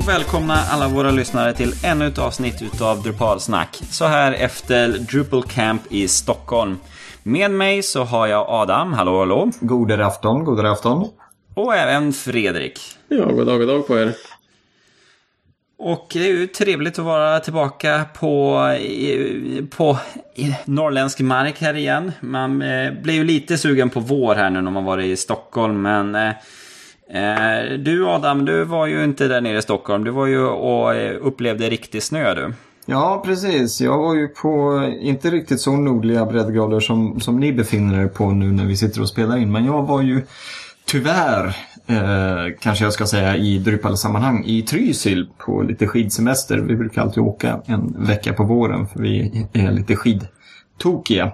och välkomna alla våra lyssnare till ännu ett avsnitt utav Drupalsnack. Så här efter Drupal Camp i Stockholm. Med mig så har jag Adam, hallå hallå. God afton, god afton. Och även Fredrik. Ja, god dag, god dag på er. Och det är ju trevligt att vara tillbaka på, på norrländsk mark här igen. Man eh, blir ju lite sugen på vår här nu när man varit i Stockholm, men eh, Eh, Eh, du Adam, du var ju inte där nere i Stockholm. Du var ju och eh, upplevde riktig snö du. Ja, precis. Jag var ju på, inte riktigt så nordliga breddgrader som, som ni befinner er på nu när vi sitter och spelar in. Men jag var ju tyvärr, eh, kanske jag ska säga i Drupal-sammanhang, i Trysil på lite skidsemester. Vi brukar alltid åka en vecka på våren för vi är lite skidtokiga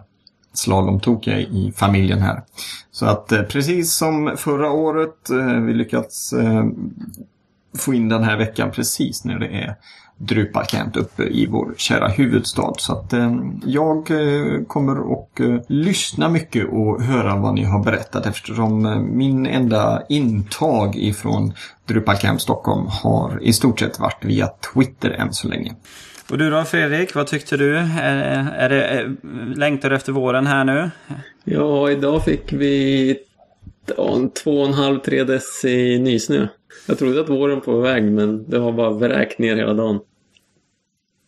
slalomtokiga i familjen här. Så att eh, precis som förra året, eh, vi lyckats eh, få in den här veckan precis när det är Drupalcamp uppe i vår kära huvudstad. Så att eh, jag eh, kommer att eh, lyssna mycket och höra vad ni har berättat eftersom min enda intag ifrån Drupalcamp Stockholm har i stort sett varit via Twitter än så länge. Och du då Fredrik, vad tyckte du? Är, är det, är, längtar du efter våren här nu? Ja, idag fick vi två och en halv, tre dess i nysnö. Jag trodde att våren var på väg men det har bara vräkt ner hela dagen.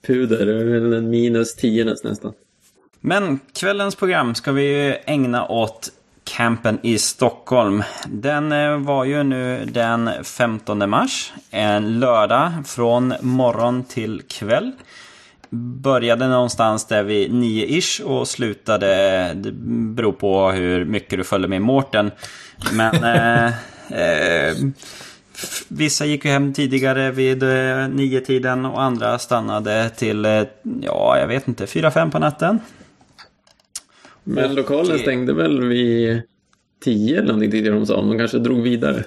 Puder, det är väl en minus tio nästan. Men kvällens program ska vi ägna åt campen i Stockholm. Den eh, var ju nu den 15 mars. En lördag från morgon till kväll. Började någonstans där vid 9-ish och slutade, det beror på hur mycket du följde med Mårten. Men eh, eh, vissa gick ju hem tidigare vid eh, nio tiden och andra stannade till, eh, ja jag vet inte, 4-5 på natten. Men lokalen stängde väl vid 10 eller någonting tidigare de sa. De kanske drog vidare.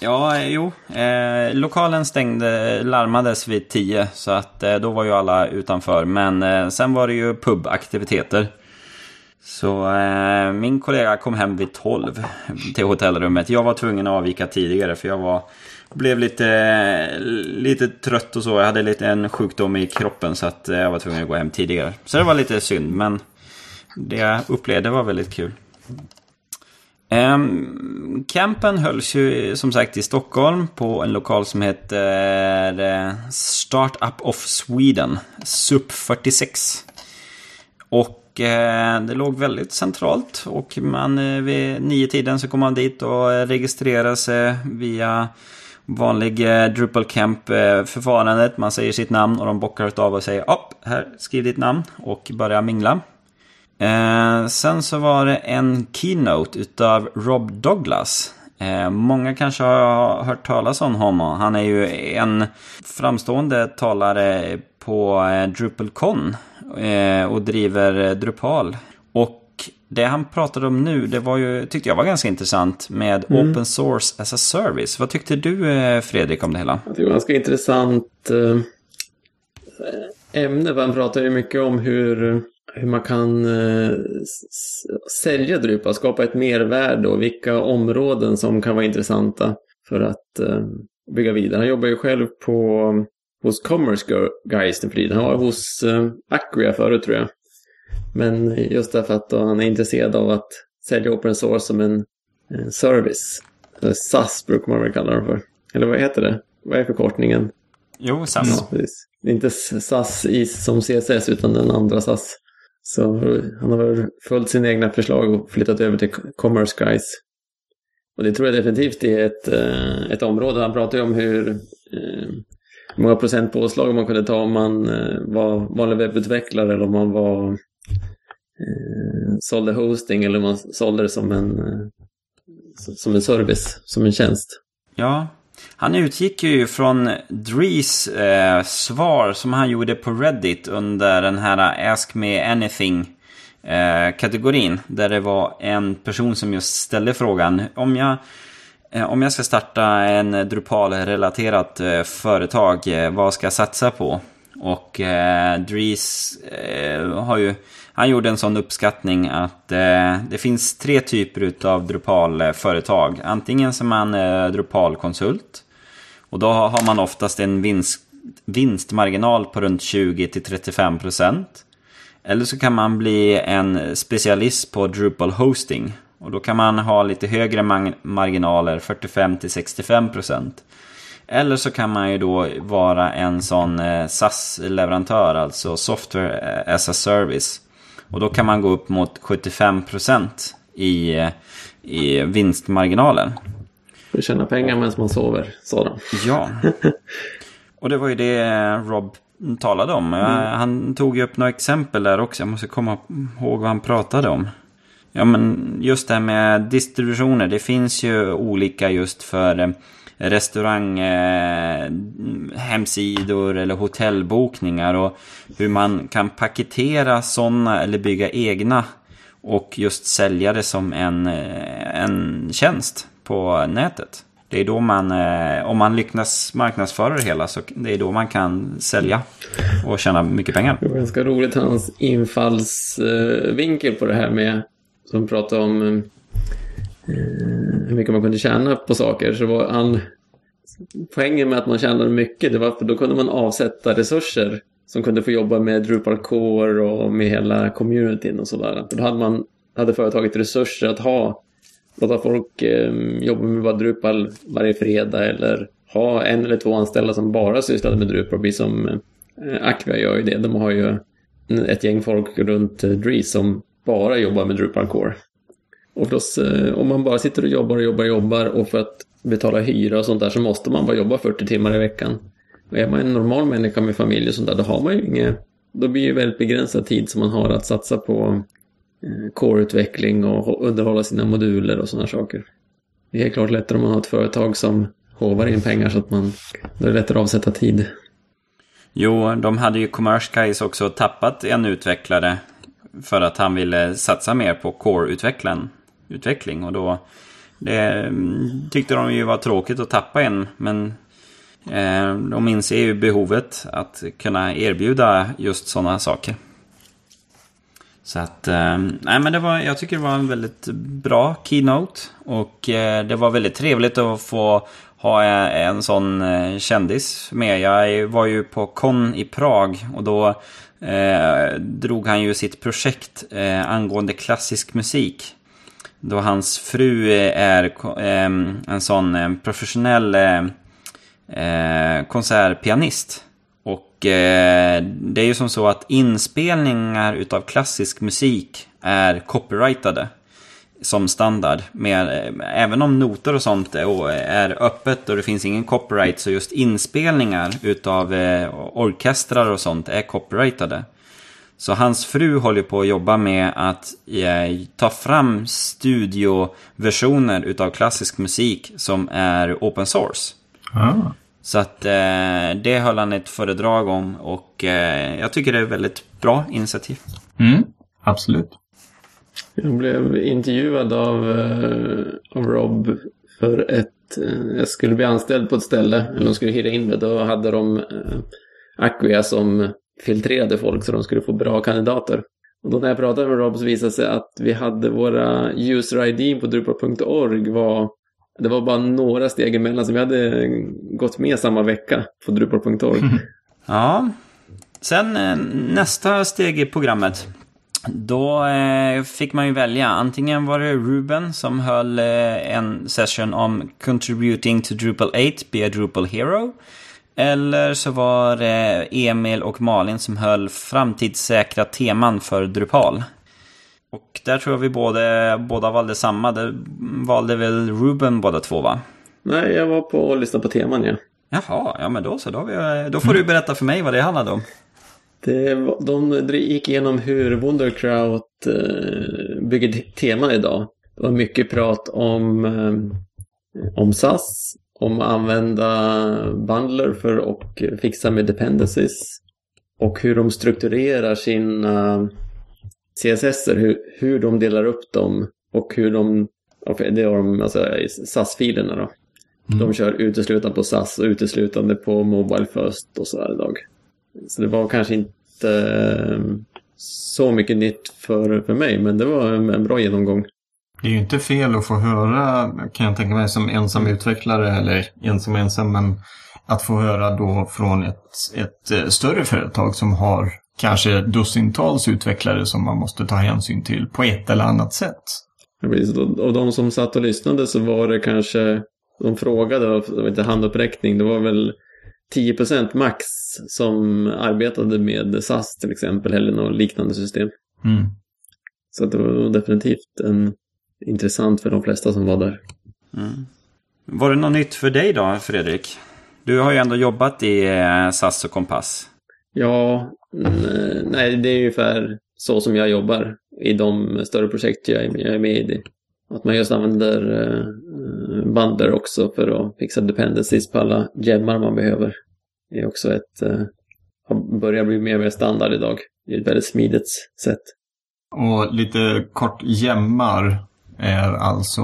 Ja, eh, jo. Eh, lokalen stängde, larmades vid 10 så att eh, då var ju alla utanför. Men eh, sen var det ju pubaktiviteter. Så eh, min kollega kom hem vid 12 till hotellrummet. Jag var tvungen att avvika tidigare för jag var, blev lite, lite trött och så. Jag hade lite en sjukdom i kroppen så att eh, jag var tvungen att gå hem tidigare. Så det var lite synd men det jag upplevde var väldigt kul. Um, campen hölls ju som sagt i Stockholm på en lokal som heter uh, Startup of Sweden, SUP 46. Och uh, det låg väldigt centralt och man uh, vid nio tiden så kom man dit och registrerade sig via vanlig Drupal Camp-förfarandet. Man säger sitt namn och de bockar av och säger upp, här, skriv ditt namn och börjar mingla. Eh, sen så var det en keynote utav Rob Douglas. Eh, många kanske har hört talas om honom. Han är ju en framstående talare på eh, DrupalCon eh, och driver Drupal. Och det han pratade om nu, det var ju, tyckte jag var ganska intressant med mm. Open Source as a Service. Vad tyckte du eh, Fredrik om det hela? Det var ganska intressant eh, ämne. Han pratade ju mycket om hur hur man kan eh, sälja Drupal, skapa ett mervärde och vilka områden som kan vara intressanta för att eh, bygga vidare. Han jobbar ju själv på, hos Commerce Guys nu för tiden. Han var hos eh, Acquia förut tror jag. Men just därför att han är intresserad av att sälja open source som en, en service. SAS brukar man väl kalla det för. Eller vad heter det? Vad är förkortningen? Jo, SAS. Ja, Inte SAS som CSS utan den andra SAS. Så han har väl följt sina egna förslag och flyttat över till Commerce Guys. Och det tror jag definitivt är ett, eh, ett område. Han pratar ju om hur eh, många procent påslag man kunde ta om man eh, var vanlig webbutvecklare eller om man var eh, sålde hosting eller om man sålde det som en, eh, som en service, som en tjänst. Ja, han utgick ju från Drees eh, svar som han gjorde på Reddit under den här Ask Me Anything eh, kategorin. Där det var en person som just ställde frågan om jag, eh, om jag ska starta en Drupal-relaterat eh, företag, eh, vad ska jag satsa på? Och eh, Dries eh, har ju, han gjorde en sån uppskattning att eh, det finns tre typer av Drupal-företag. Antingen som man eh, Drupal-konsult. Och då har man oftast en vinst, vinstmarginal på runt 20-35%. Eller så kan man bli en specialist på Drupal hosting. Och då kan man ha lite högre marginaler, 45-65%. Eller så kan man ju då vara en sån eh, SAS-leverantör, alltså Software as a Service. Och då kan man gå upp mot 75% i, i vinstmarginalen. För att tjäna pengar medan man sover, sa de. Ja. Och det var ju det Rob talade om. Mm. Han tog ju upp några exempel där också. Jag måste komma ihåg vad han pratade om. Ja men just det här med distributioner. Det finns ju olika just för eh, restaurang, eh, hemsidor eller hotellbokningar. Och hur man kan paketera sådana eller bygga egna. Och just sälja det som en, eh, en tjänst på nätet. Det är då man, eh, om man lyckas marknadsföra det hela, så det är då man kan sälja och tjäna mycket pengar. Det var ganska roligt hans infallsvinkel på det här med, som pratar om eh, Eh, hur mycket man kunde tjäna på saker. Så var han, poängen med att man tjänade mycket, det var för då kunde man avsätta resurser som kunde få jobba med Drupal Core och med hela communityn och sådär. Då hade man hade företaget resurser att ha låta folk eh, jobba med bara Drupal varje fredag eller ha en eller två anställda som bara sysslade med Drupal. Precis som eh, Acquia gör ju det. De har ju ett gäng folk runt eh, som bara jobbar med Drupal Core. Och då, eh, om man bara sitter och jobbar och jobbar och jobbar och för att betala hyra och sånt där så måste man bara jobba 40 timmar i veckan. Och är man en normal människa med familj och sånt där, då har man ju inget... Då blir det väldigt begränsad tid som man har att satsa på eh, core-utveckling och underhålla sina moduler och sådana saker. Det är helt klart lättare om man har ett företag som hovar in pengar så att man, då är det lättare att avsätta tid. Jo, de hade ju Commerce Guys också tappat en utvecklare för att han ville satsa mer på core-utvecklaren. Utveckling Och då det, mm, tyckte de ju var tråkigt att tappa en, men eh, de inser ju behovet att kunna erbjuda just sådana saker. Så att, eh, nej men det var, jag tycker det var en väldigt bra keynote. Och eh, det var väldigt trevligt att få ha eh, en sån eh, kändis med. Jag var ju på Con i Prag och då eh, drog han ju sitt projekt eh, angående klassisk musik. Då hans fru är eh, en sån professionell eh, konsertpianist. Eh, det är ju som så att inspelningar utav klassisk musik är copyrightade som standard. Med, eh, även om noter och sånt är öppet och det finns ingen copyright så just inspelningar utav eh, orkestrar och sånt är copyrightade. Så hans fru håller på att jobba med att ta fram studioversioner utav klassisk musik som är open source. Ah. Så att eh, det höll han ett föredrag om och eh, jag tycker det är ett väldigt bra initiativ. Mm, absolut. Jag blev intervjuad av, eh, av Rob för ett... Eh, jag skulle bli anställd på ett ställe, eller de skulle hyra in mig. Då hade de eh, Acquia som filtrerade folk så de skulle få bra kandidater. Och då när jag pratade med Rob så visade det sig att vi hade våra user ID på drupal.org var det var bara några steg emellan, så vi hade gått med samma vecka på drupal.org. Ja. Sen eh, nästa steg i programmet. Då eh, fick man ju välja. Antingen var det Ruben som höll eh, en session om Contributing to Drupal 8, via Drupal Hero. Eller så var det Emil och Malin som höll framtidssäkra teman för Drupal. Och där tror jag vi både, båda valde samma. Det valde väl Ruben båda två va? Nej, jag var på och lyssnade på teman ja. Jaha, ja men då så. Då, vi, då får du berätta för mig vad det handlade om. Det, de gick igenom hur Wunderkraut eh, bygger teman idag. Det var mycket prat om, eh, om SAS, om att använda bundler för att fixa med dependencies och hur de strukturerar sina CSS, hur, hur de delar upp dem och hur de, det har de, alltså SAS-filerna då. Mm. De kör uteslutande på SAS och uteslutande på Mobile First och sådär idag. Så det var kanske inte eh, så mycket nytt för, för mig, men det var en, en bra genomgång. Det är ju inte fel att få höra, kan jag tänka mig, som ensam utvecklare eller ensam ensam, men att få höra då från ett, ett eh, större företag som har kanske dussintals utvecklare som man måste ta hänsyn till på ett eller annat sätt. Och de som satt och lyssnade så var det kanske, de frågade, var inte handuppräckning, det var väl 10% max som arbetade med SAS till exempel, eller något liknande system. Mm. Så det var definitivt en, intressant för de flesta som var där. Mm. Var det något nytt för dig då, Fredrik? Du har ju ändå jobbat i eh, SAS och Kompass. Ja, nej, det är ungefär så som jag jobbar i de större projekt jag är med, jag är med i. Att man just använder eh, bundler också för att fixa dependencies på alla gemmar man behöver. Det är också ett, eh, har- börjar bli mer och mer standard idag. Det är ett väldigt smidigt sätt. Och lite kort gemmar är alltså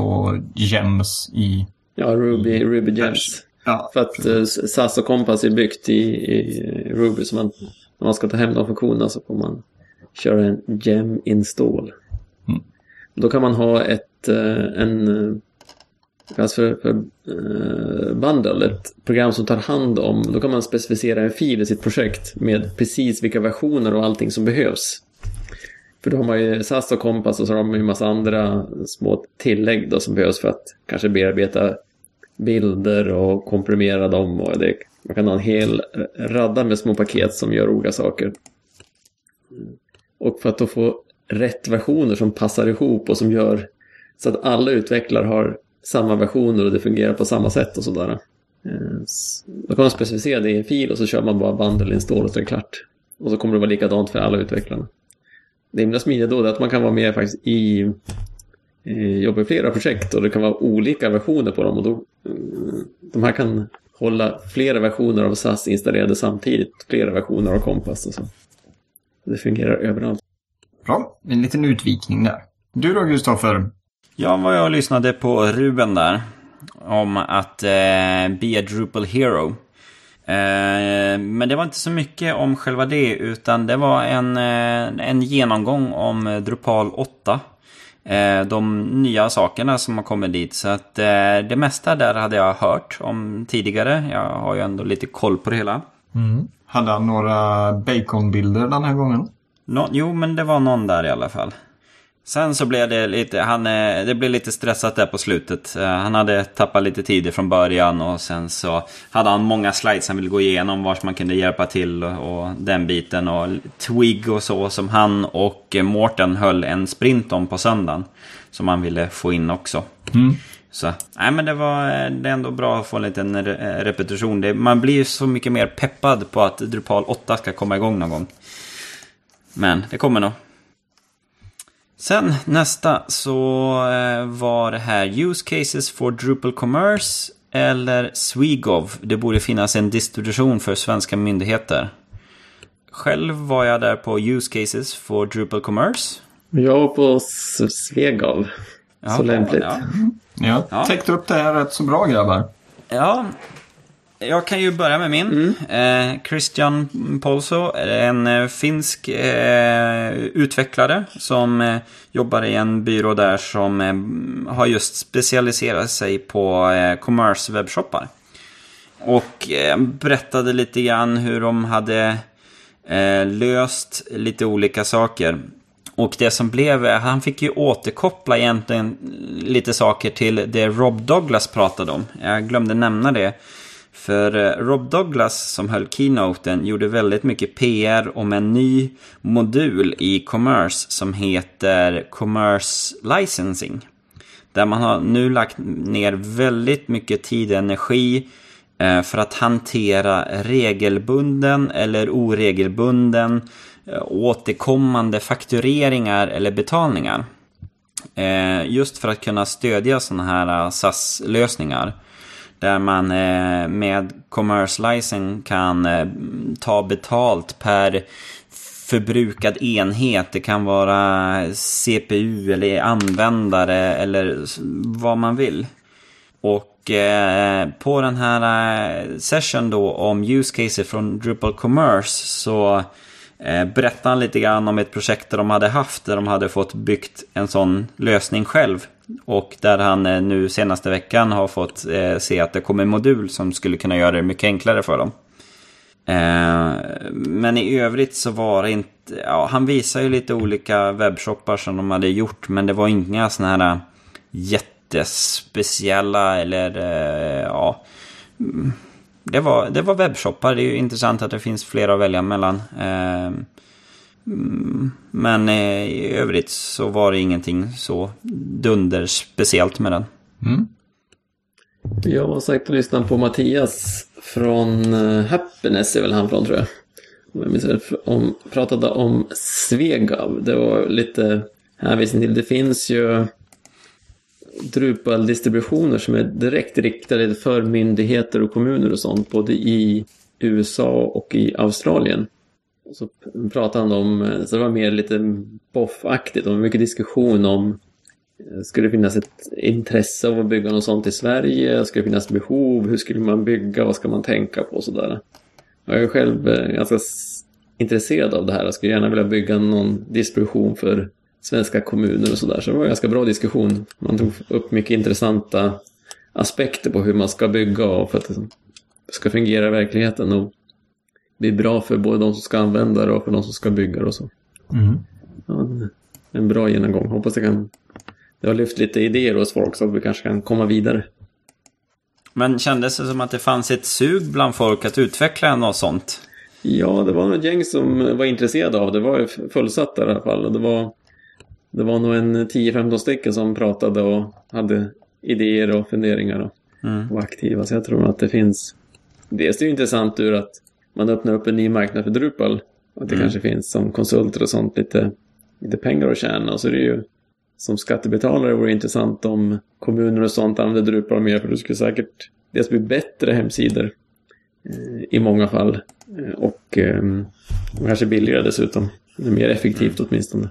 gems i... Ja, Ruby, Ruby Gems. Ja, För att eh, SAS och Compass är byggt i, i Ruby så man, när man ska ta hem de funktionerna så får man köra en gem install. Mm. Då kan man ha ett, eh, en eh, det kallas för, för eh, bundle, ett program som tar hand om, då kan man specificera en fil i sitt projekt med precis vilka versioner och allting som behövs. För då har man ju SAS och Kompass och så har man ju en massa andra små tillägg då som behövs för att kanske bearbeta bilder och komprimera dem. Och det, man kan ha en hel radda med små paket som gör olika saker. Och för att då få rätt versioner som passar ihop och som gör så att alla utvecklare har samma versioner och det fungerar på samma sätt och sådär. Eh, då kan man specificera det i en fil och så kör man bara bundle install och så är det klart. Och så kommer det vara likadant för alla utvecklarna. Det himla smidiga då är att man kan vara med faktiskt i jobba i flera projekt och det kan vara olika versioner på dem och då eh, de här kan hålla flera versioner av SAS installerade samtidigt, flera versioner av Compass och så. Det fungerar överallt. bra. En liten utvikning där. Du då, Kristoffer? Ja, vad jag lyssnade på Ruben där. Om att eh, be a Drupal hero. Eh, men det var inte så mycket om själva det, utan det var en, eh, en genomgång om Drupal 8. Eh, de nya sakerna som har kommit dit. Så att det mesta där hade jag hört om tidigare. Jag har ju ändå lite koll på det hela. Hade han några baconbilder den här gången? Nå, jo, men det var någon där i alla fall. Sen så blev det lite, han, eh, det blev lite stressat där på slutet. Eh, Han hade tappat lite tid från början och sen så hade han många slides han ville gå igenom vart man kunde hjälpa till och, och den biten och Twig och så som han och Mårten höll en sprint om på söndagen. Som han ville få in också. Så, nej men det var eh, det är ändå bra att få en liten re- repetition. Det, man blir ju så mycket mer peppad på att Drupal 8 ska komma igång någon gång. Men det kommer nog. Sen nästa så eh, var det här Use Cases for Drupal Commerce eller Swegov. Det borde finnas en distribution för svenska myndigheter. Själv var jag där på Use Cases for Drupal Commerce. Jag var på S- Svegav. Ja, Så lämpligt. Ja. Ja. täckte upp det här rätt så bra grabbar. Ja, jag kan ju börja med min. Eh, Christian Polso är en eh, finsk eh, utvecklare som eh, jobbar i en byrå där som eh, har just specialiserat sig på commerce webbshoppar. Och berättade lite grann hur de hade löst lite olika saker. Och det som blev, han fick ju återkoppla egentligen lite saker till det Rob Douglas pratade om. Jag glömde nämna det. För eh, Rob Douglas som höll keynoten gjorde väldigt mycket PR om en ny modul i Commerce som heter Commerce Licensing. Där man har nu lagt ner väldigt mycket tid och energi eh, för att hantera regelbunden eller oregelbunden eh, återkommande faktureringar eller betalningar. Just för att kunna stödja sådana här SAS-lösningar. Där man eh, med Commerce License kan eh, ta betalt per förbrukad enhet. Det kan vara CPU eller användare eller vad man vill. Och eh, på den här eh, session då om use cases från Drupal Commerce så eh, berättade han lite grann om ett projekt där de hade haft där de hade fått byggt en sån lösning själv och där han eh, nu senaste veckan har fått eh, se att det kommer en modul som skulle kunna göra det mycket enklare för dem. Eh, men i övrigt så var det inte... Ja, han visar ju lite olika webbshoppar som de hade gjort. Men det var inga sådana här eh, jättespeciella eller eh, ja... Mm, det var, det var webbshoppar. Det är ju intressant att det finns flera att välja mellan. Mm, men i övrigt så var det ingenting så dunderspeciellt med den. Mm. Jag var sagt och lyssnade på Mattias från eh, Happiness är väl han från tror jag. Om, pratade om Svegav. Det var lite hänvisning till. Det finns ju Drupal-distributioner som är direkt riktade för myndigheter och kommuner och sånt. Både i USA och i Australien. Så pratade han om, eh, så det var mer lite boff-aktigt. Mycket diskussion om eh, Skulle det finnas ett intresse av att bygga något sånt i Sverige? Skulle det finnas behov? Hur skulle man bygga? Vad ska man tänka på? Sådär. Jag är själv eh, ganska intresserad av det här. Jag skulle gärna vilja bygga någon distribution för svenska kommuner och sådär. Så det var en ganska bra diskussion. Man tog upp mycket intressanta aspekter på hur man ska bygga och för att det ska fungera i verkligheten och bli bra för både de som ska använda det och för de som ska bygga det och så. Mm. Ja, en bra genomgång. Hoppas det kan det har lyft lite idéer hos folk så att vi kanske kan komma vidare. Men kändes det som att det fanns ett sug bland folk att utveckla något sånt? Ja, det var något gäng som var intresserade av det. Det var fullsatt där i alla fall. Det var, det var nog en 10-15 stycken som pratade och hade idéer och funderingar och mm. var aktiva. Så jag tror att det finns... Dels är det ju intressant ur att man öppnar upp en ny marknad för Drupal. Att det mm. kanske finns som konsulter och sånt lite, lite pengar att tjäna. Och så är det ju som skattebetalare vore det intressant om kommuner och sånt använder Drupal mer för det skulle säkert dels bli bättre hemsidor eh, i många fall eh, och eh, kanske billigare dessutom. Mer effektivt åtminstone.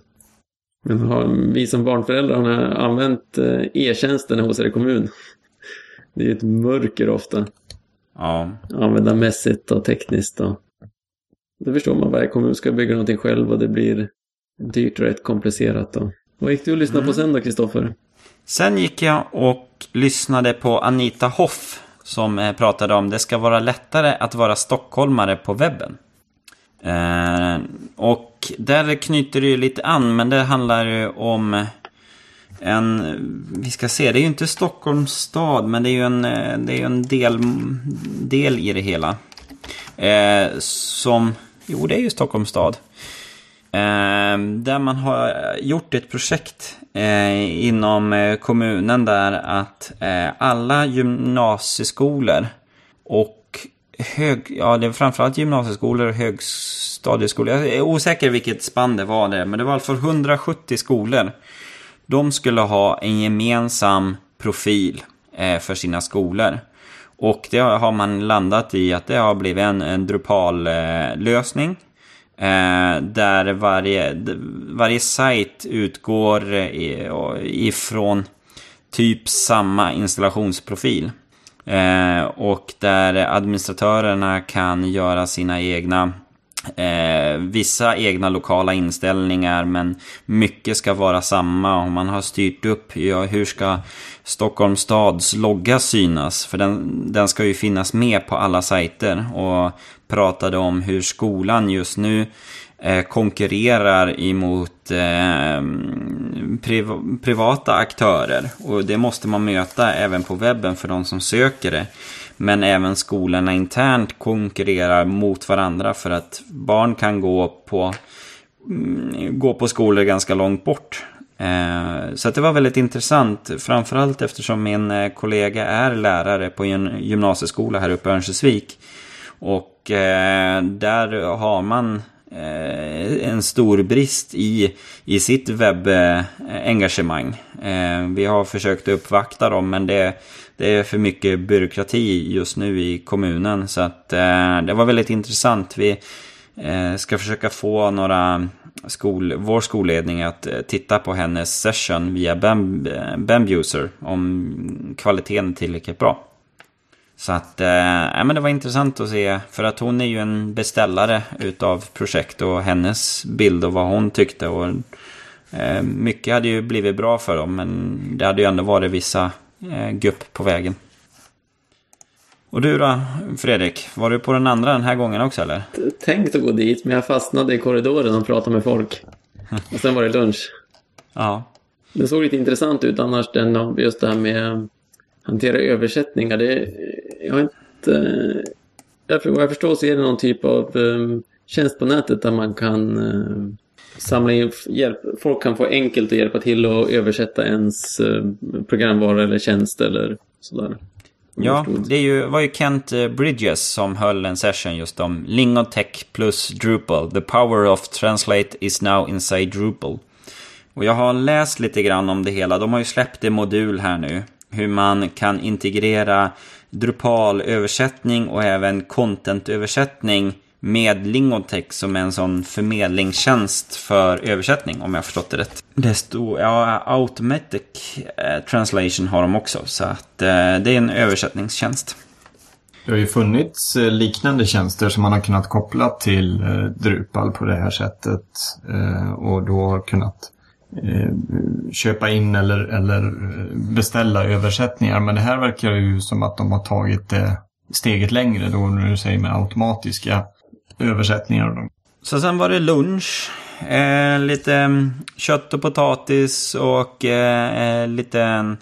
Men har, vi som barnföräldrar har använt e-tjänsten hos er kommun. Det är ett mörker ofta. Ja. Användarmässigt och tekniskt. Och... Då förstår man varje kommun ska bygga någonting själv och det blir dyrt och rätt komplicerat. Och... Vad gick du och lyssnade mm. på sen då, Kristoffer? Sen gick jag och lyssnade på Anita Hoff som eh, pratade om det ska vara lättare att vara stockholmare på webben. Eh, och där knyter det ju lite an, men det handlar ju om en, vi ska se, det är ju inte Stockholms stad, men det är ju en, eh, det är en del, del i det hela. Eh, som, jo det är ju Stockholms stad. Eh, där man har gjort ett projekt eh, inom eh, kommunen där att eh, alla gymnasieskolor och hög, ja det är framförallt gymnasieskolor och högstadieskolor. Jag är osäker vilket spann det var det, men det var alltså 170 skolor. De skulle ha en gemensam profil eh, för sina skolor. Och det har man landat i att det har blivit en, en Drupal-lösning. Eh, eh, där varje, varje sajt utgår eh, ifrån typ samma installationsprofil. Eh, och där administratörerna kan göra sina egna Eh, vissa egna lokala inställningar men mycket ska vara samma. Och man har styrt upp ja, hur ska Stockholms stads logga synas? För den, den ska ju finnas med på alla sajter. Och pratade om hur skolan just nu eh, konkurrerar emot eh, priv privata aktörer. Och det måste man möta även på webben för de som söker det. Men även skolorna internt konkurrerar mot varandra för att barn kan gå på, mm, gå på skolor ganska långt bort. Eh, så det var väldigt intressant, framförallt eftersom min eh, kollega är lärare på en gymnasieskola här uppe i Örnsköldsvik. Och eh, där har man Eh, en stor brist i, i sitt webbengagemang. Eh, vi har försökt uppvakta dem men det, det är för mycket byråkrati just nu i kommunen. Så att eh, det var väldigt intressant. Vi ska försöka få några skol, vår skolledning att titta på hennes session via Bambuser om kvaliteten är tillräckligt bra. Så att, eh, men det var intressant att se, för att hon är ju en beställare utav projekt och hennes bild och vad hon tyckte. Och Eh, mycket hade ju blivit bra för dem, men det hade ju ändå varit vissa eh, gupp på vägen. Och du då, Fredrik? Var du på den andra den här gången också eller? Tänkt att gå dit, men jag fastnade i korridoren och pratade med folk. Och sen var det lunch. Ja. Det såg lite intressant ut annars, den, just det här med hantera översättningar. Det, jag har inte... Vad jag förstår så är det någon typ av um, tjänst på nätet där man kan uh, samla in hjälp. Folk kan få enkelt att hjälpa till att översätta ens uh, programvara eller tjänst eller sådär. Ja, det är ju, var ju Kent eh, Bridges som höll en session just om Lingotech plus Drupal. The power of translate is now inside Drupal. Och jag har läst lite grann om det hela. De har ju släppt en modul här nu. Hur man kan integrera Drupal-översättning och även content-översättning med Lingotech som är en sån förmedlingstjänst för översättning om jag har förstått det rätt. Det stod, ja, Automatic eh, Translation har de också så att eh, det är en översättningstjänst. Det har ju funnits eh, liknande tjänster som man har kunnat koppla till eh, Drupal på det här sättet och då har kunnat Eh, köpa in eller, eller eh, beställa översättningar. Men det här verkar ju som att de har tagit det steget längre då när du säger med automatiska översättningar. Så sen var det lunch. Eh, lite mm, kött och potatis och eh, eh lite mm,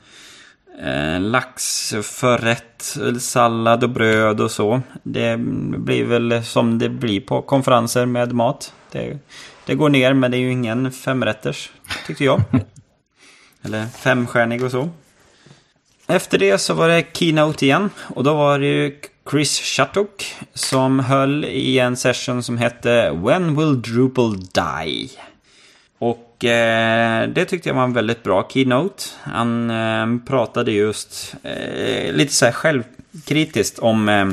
eh, laxförrätt, sallad och bröd och så. Det blir väl som det blir på konferenser med mat. Det, det går ner men det är ju ingen femrätters, tyckte jag. Eller femstjärnig och så. Efter det så var det Keynote igen. Och då var det ju Chris Shattuck som höll i en session som hette When will Drupal die? Och eh, det tyckte jag var en väldigt bra keynote. Han eh, pratade just eh, lite så här självkritiskt om eh,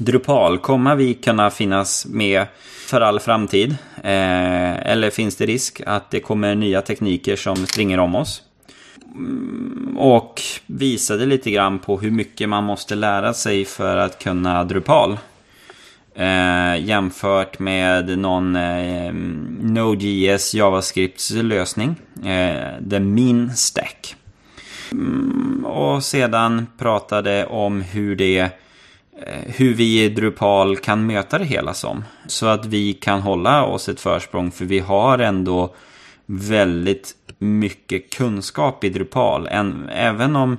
Drupal. Kommer vi kunna finnas med för all framtid? Eh, eller finns det risk att det kommer nya tekniker som springer om oss? Mm, och visade lite grann på hur mycket man måste lära sig för att kunna Drupal. Eh, jämfört med någon eh, Node.js JavaScripts lösning. Eh, the Mean Stack. Mm, och sedan pratade om hur det Eh, hur vi i Drupal kan möta det hela som. Så att vi kan hålla oss ett försprång för vi har ändå väldigt mycket kunskap i Drupal. även, om,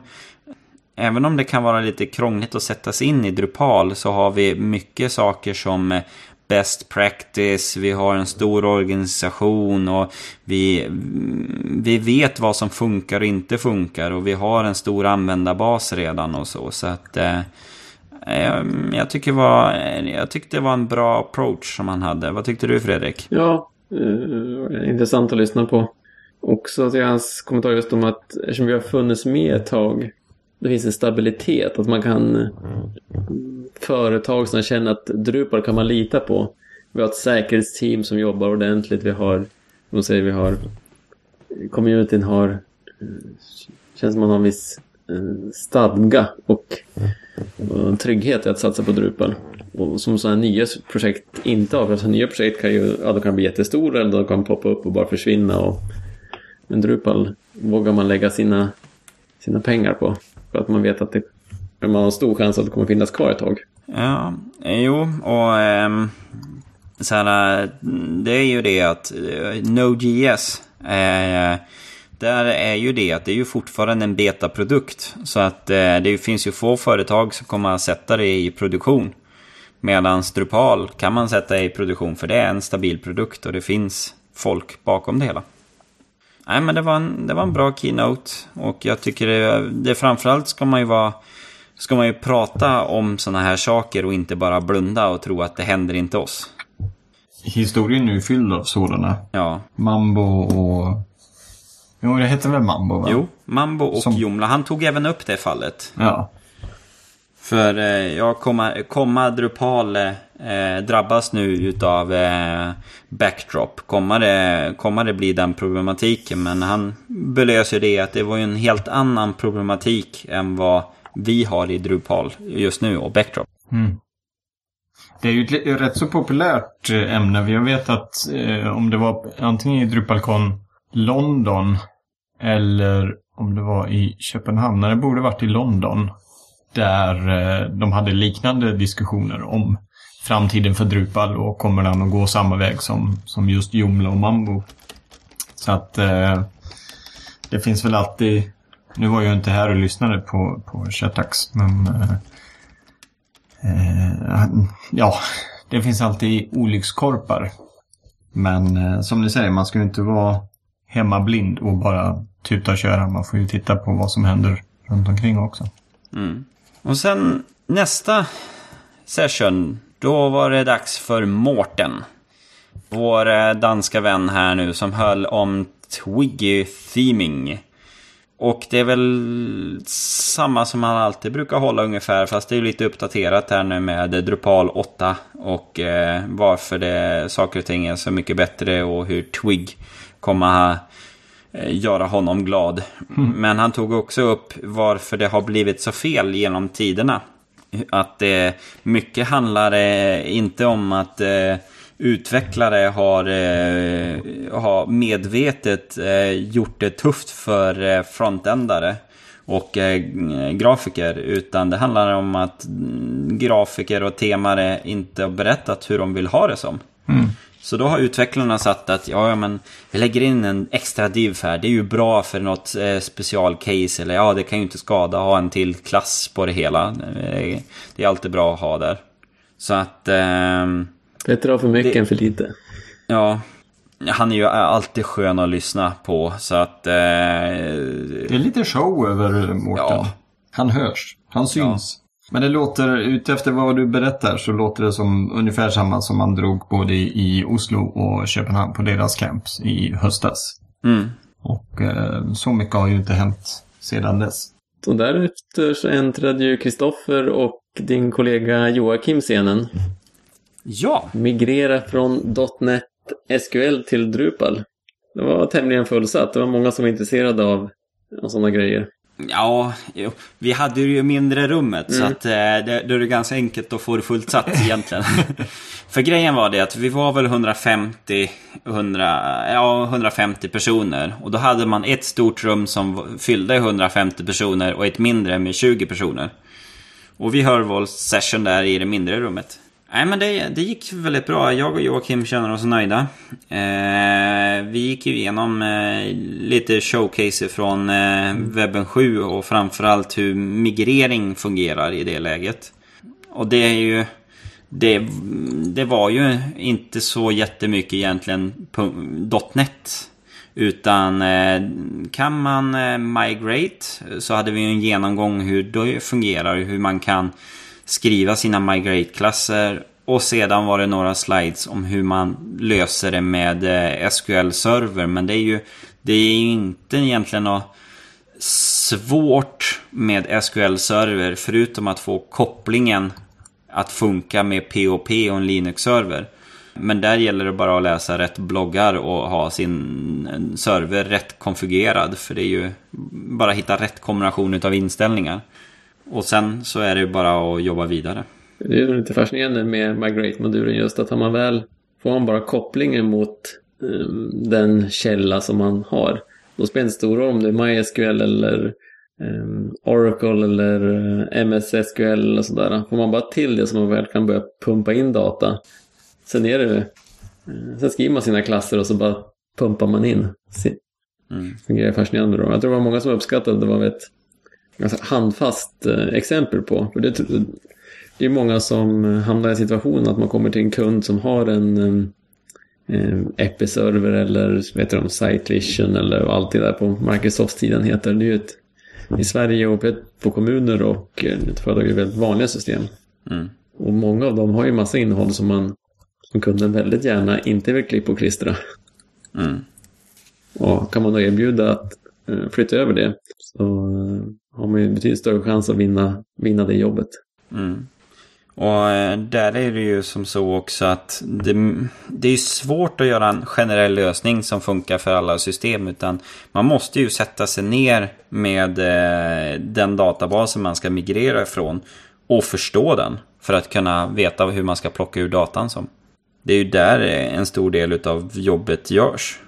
även om det kan vara lite krångligt att sätta sig in i Drupal så har vi mycket saker som eh, best practice, vi har en stor organisation och vi, mm, vi vet vad som funkar och inte funkar och vi har en stor användarbas redan och så. Så att eh, eh jag, tycker var, jag tyckte det var en bra approach som han hade. Vad tyckte du Fredrik? Ja, eh, intressant att lyssna på. Också till hans kommentar just om att eftersom vi har funnits med ett tag, det finns en stabilitet, att man kan företag som känner att Drupal kan man lita på. Vi har ett säkerhetsteam som jobbar ordentligt, vi har, de säger vi har, communityn har, känns som man har en viss eh, stadga och, och trygghet i att satsa på Drupal. Och som sådana nya projekt inte har, för alltså, nya projekt kan ju, ja, de kan bli jättestora eller de kan poppa upp och bara försvinna och men Drupal vågar man lägga sina, sina pengar på. För att man vet att det, man har en stor chans att det kommer finnas kvar ett tag. Ja, jo, och ähm, så här, det är ju det att eh, Node.js eh, där är ju det att det är ju fortfarande en betaprodukt. Så att eh, det finns ju få företag som kommer att sätta det i produktion. Medan Drupal kan man sätta i produktion för det är en stabil produkt och det finns folk bakom det hela. Nej, men det var en, det var en bra keynote. Och jag tycker det, det framförallt ska man ju vara... Ska man ju prata om sådana här saker och inte bara blunda och tro att det händer inte oss. Historien är ju fylld av sådana. Ja. Mambo och... Jo, det heter väl Mambo va? Jo, Mambo och Som... Jomla. Han tog även upp det fallet. Ja. För eh, ja, komma, komma Drupal eh, drabbas nu utav eh, backdrop. Kommer det, kommer det bli den problematiken? Men han belöser det att det var ju en helt annan problematik än vad vi har i Drupal just nu och backdrop. Mm. Det är ju ett rätt så populärt eh, ämne. Jag vet att eh, om det var antingen i Drupalcon London eller om det var i Köpenhamn. Det borde varit i London. Där eh, de hade liknande diskussioner om framtiden för Drupal och kommer den att gå samma väg som, som just Joomla och Mambo. Så att eh, det finns väl alltid nu var jag inte här och lyssnade på, på Chatax, men eh, eh, ja, det finns alltid olyckskorpar. Men eh, som ni säger, man ska ju inte vara hemmablind och bara Typ tuta och köra. Man får ju titta på vad som händer runt omkring också. Mm. Och sen nästa session, då var det dags för Mårten. Vår eh, danska vän här nu som höll om Twiggy Theming. Och det är väl samma som han alltid brukar hålla ungefär. Fast det är lite uppdaterat här nu med Drupal 8. Och eh, varför det, saker och ting är så mycket bättre och hur Twig kommer eh, göra honom glad. Mm. Men han tog också upp varför det har blivit så fel genom tiderna. Att eh, mycket handlar eh, inte om att eh, utvecklare har, eh, har medvetet eh, gjort det tufft för eh, frontändare och eh, grafiker. Utan det handlar om att grafiker och temare inte har berättat hur de vill ha det som. Mm. Så då har utvecklarna sagt att ja, men vi lägger in en extra div här. Det är ju bra för något eh, specialcase. Eller ja, det kan ju inte skada att ha en till klass på det hela. Eh, det är alltid bra att ha där. Så att... Eh, Bättre att ha för mycket det, än för lite. Ja. Han är ju alltid skön att lyssna på så att... Eh, det är lite show över Mårten. Ja. Han hörs. Han syns. Ja. Men det låter, utefter vad du berättar så låter det som ungefär samma som man drog både i Oslo och Köpenhamn på deras camps i höstas. Mm. Och eh, så mycket har ju inte hänt sedan dess. Så därefter så äntrade ju Kristoffer och din kollega Joakim scenen. Ja. Migrera från .NET SQL till Drupal. Det var tämligen fullsatt. Det var många som var intresserade av, av sådana grejer. Ja, vi hade ju mindre rummet mm. så att eh, det, då är det ganska enkelt att få det fullsatt egentligen. För grejen var det att vi var väl 150, 100, ja, 150 personer. Och då hade man ett stort rum som fyllde 150 personer och ett mindre med 20 personer. Och vi höll vår session där i det mindre rummet. Nej men det, det gick väldigt bra. Jag och Joakim känner oss nöjda. Eh, vi gick ju igenom eh, lite showcase från eh, webben 7 och framförallt hur migrering fungerar i det läget. Och det är ju... Det, det var ju inte så jättemycket egentligen .NET. Utan eh, kan man eh, migrate så hade vi en genomgång hur det fungerar. Hur man kan skriva sina migrate-klasser och sedan var det några slides om hur man löser det med eh, SQL-server. Men det är ju det är inte egentligen något svårt med SQL-server förutom att få kopplingen att funka med POP och en Linux-server. Men där gäller det bara att läsa rätt bloggar och ha sin server rätt konfigurerad. För det är ju bara att hitta rätt kombination av inställningar. Och sen så är det bara att jobba vidare. Det är lite fascinerande med Migrate-modulen just att har man väl får man bara kopplingen mot um, den källa som man har. Då spelar det inte stor roll om det är MySQL eller um, Oracle eller eh, MS SQL eller sådär. Får man bara till det så man väl kan börja pumpa in data. Sen är det uh, Sen skriver man sina klasser och så bara pumpar man in. Mm. Fungerar fascinerande då. Jag tror det var många som uppskattade det var ett ganska handfast eh, exempel på. För det, det är många som hamnar i situationen att man kommer till en kund som har en eh, Episerver eller vet de, Sitevision eller allt det där på Microsoft-tiden heter. Det är ju ett, I Sverige och på kommuner och eh, företag är väldigt vanliga system. Mm. Och många av dem har ju massa innehåll som man som kunden väldigt gärna inte vill klippa och klistra. Mm. Och kan man då erbjuda att eh, flytta över det så eh, har man ju betydligt större chans att vinna, vinna det jobbet. Mm. Och eh, där är det ju som så också att det, det är svårt att göra en generell lösning som funkar för alla system. Utan man måste ju sätta sig ner med eh, den databasen man ska migrera ifrån och förstå den. För att kunna veta hur man ska plocka ur datan som. Det är ju där eh, en stor del av jobbet görs.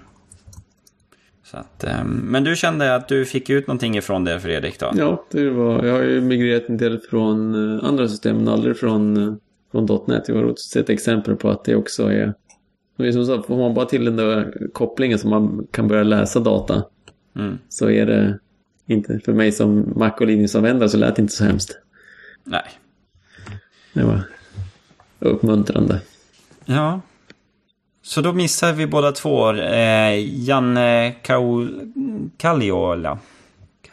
Att, eh, men du kände att du fick ut någonting ifrån det Fredrik då? Ja, det var, jag har ju migrerat en del från eh, andra system men aldrig från, eh, från .NET. Jag har sett exempel på att det också är... Det är som sagt, får man bara till den där kopplingen så man kan börja läsa data Mm. så är det inte, för mig som Mac och Linux-användare så lät det inte så hemskt. Nej. Det var uppmuntrande. Ja. Så då missar vi båda två eh, Janne Kalliola.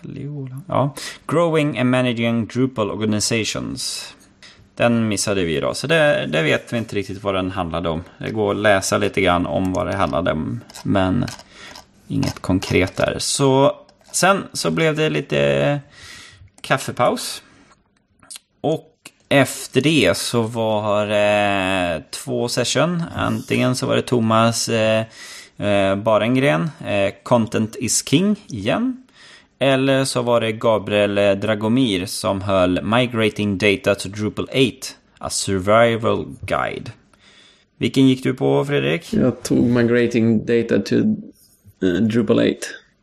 Kalliola? Ja. Growing and Managing Drupal Organizations. Den missade vi då, så det, det vet vi inte riktigt vad den handlade om. Det går att läsa lite grann om vad det handlade om, men inget konkret där. Så sen så blev det lite kaffepaus. Och efter det så var det två session. Antingen så var det Thomas eh, eh, Barengren, eh, Content is King igen. Eller så var det Gabriel Dragomir som höll Migrating Data to Drupal 8, A Survival Guide. Vilken gick du på Fredrik? Jag tog Migrating Data to Drupal 8.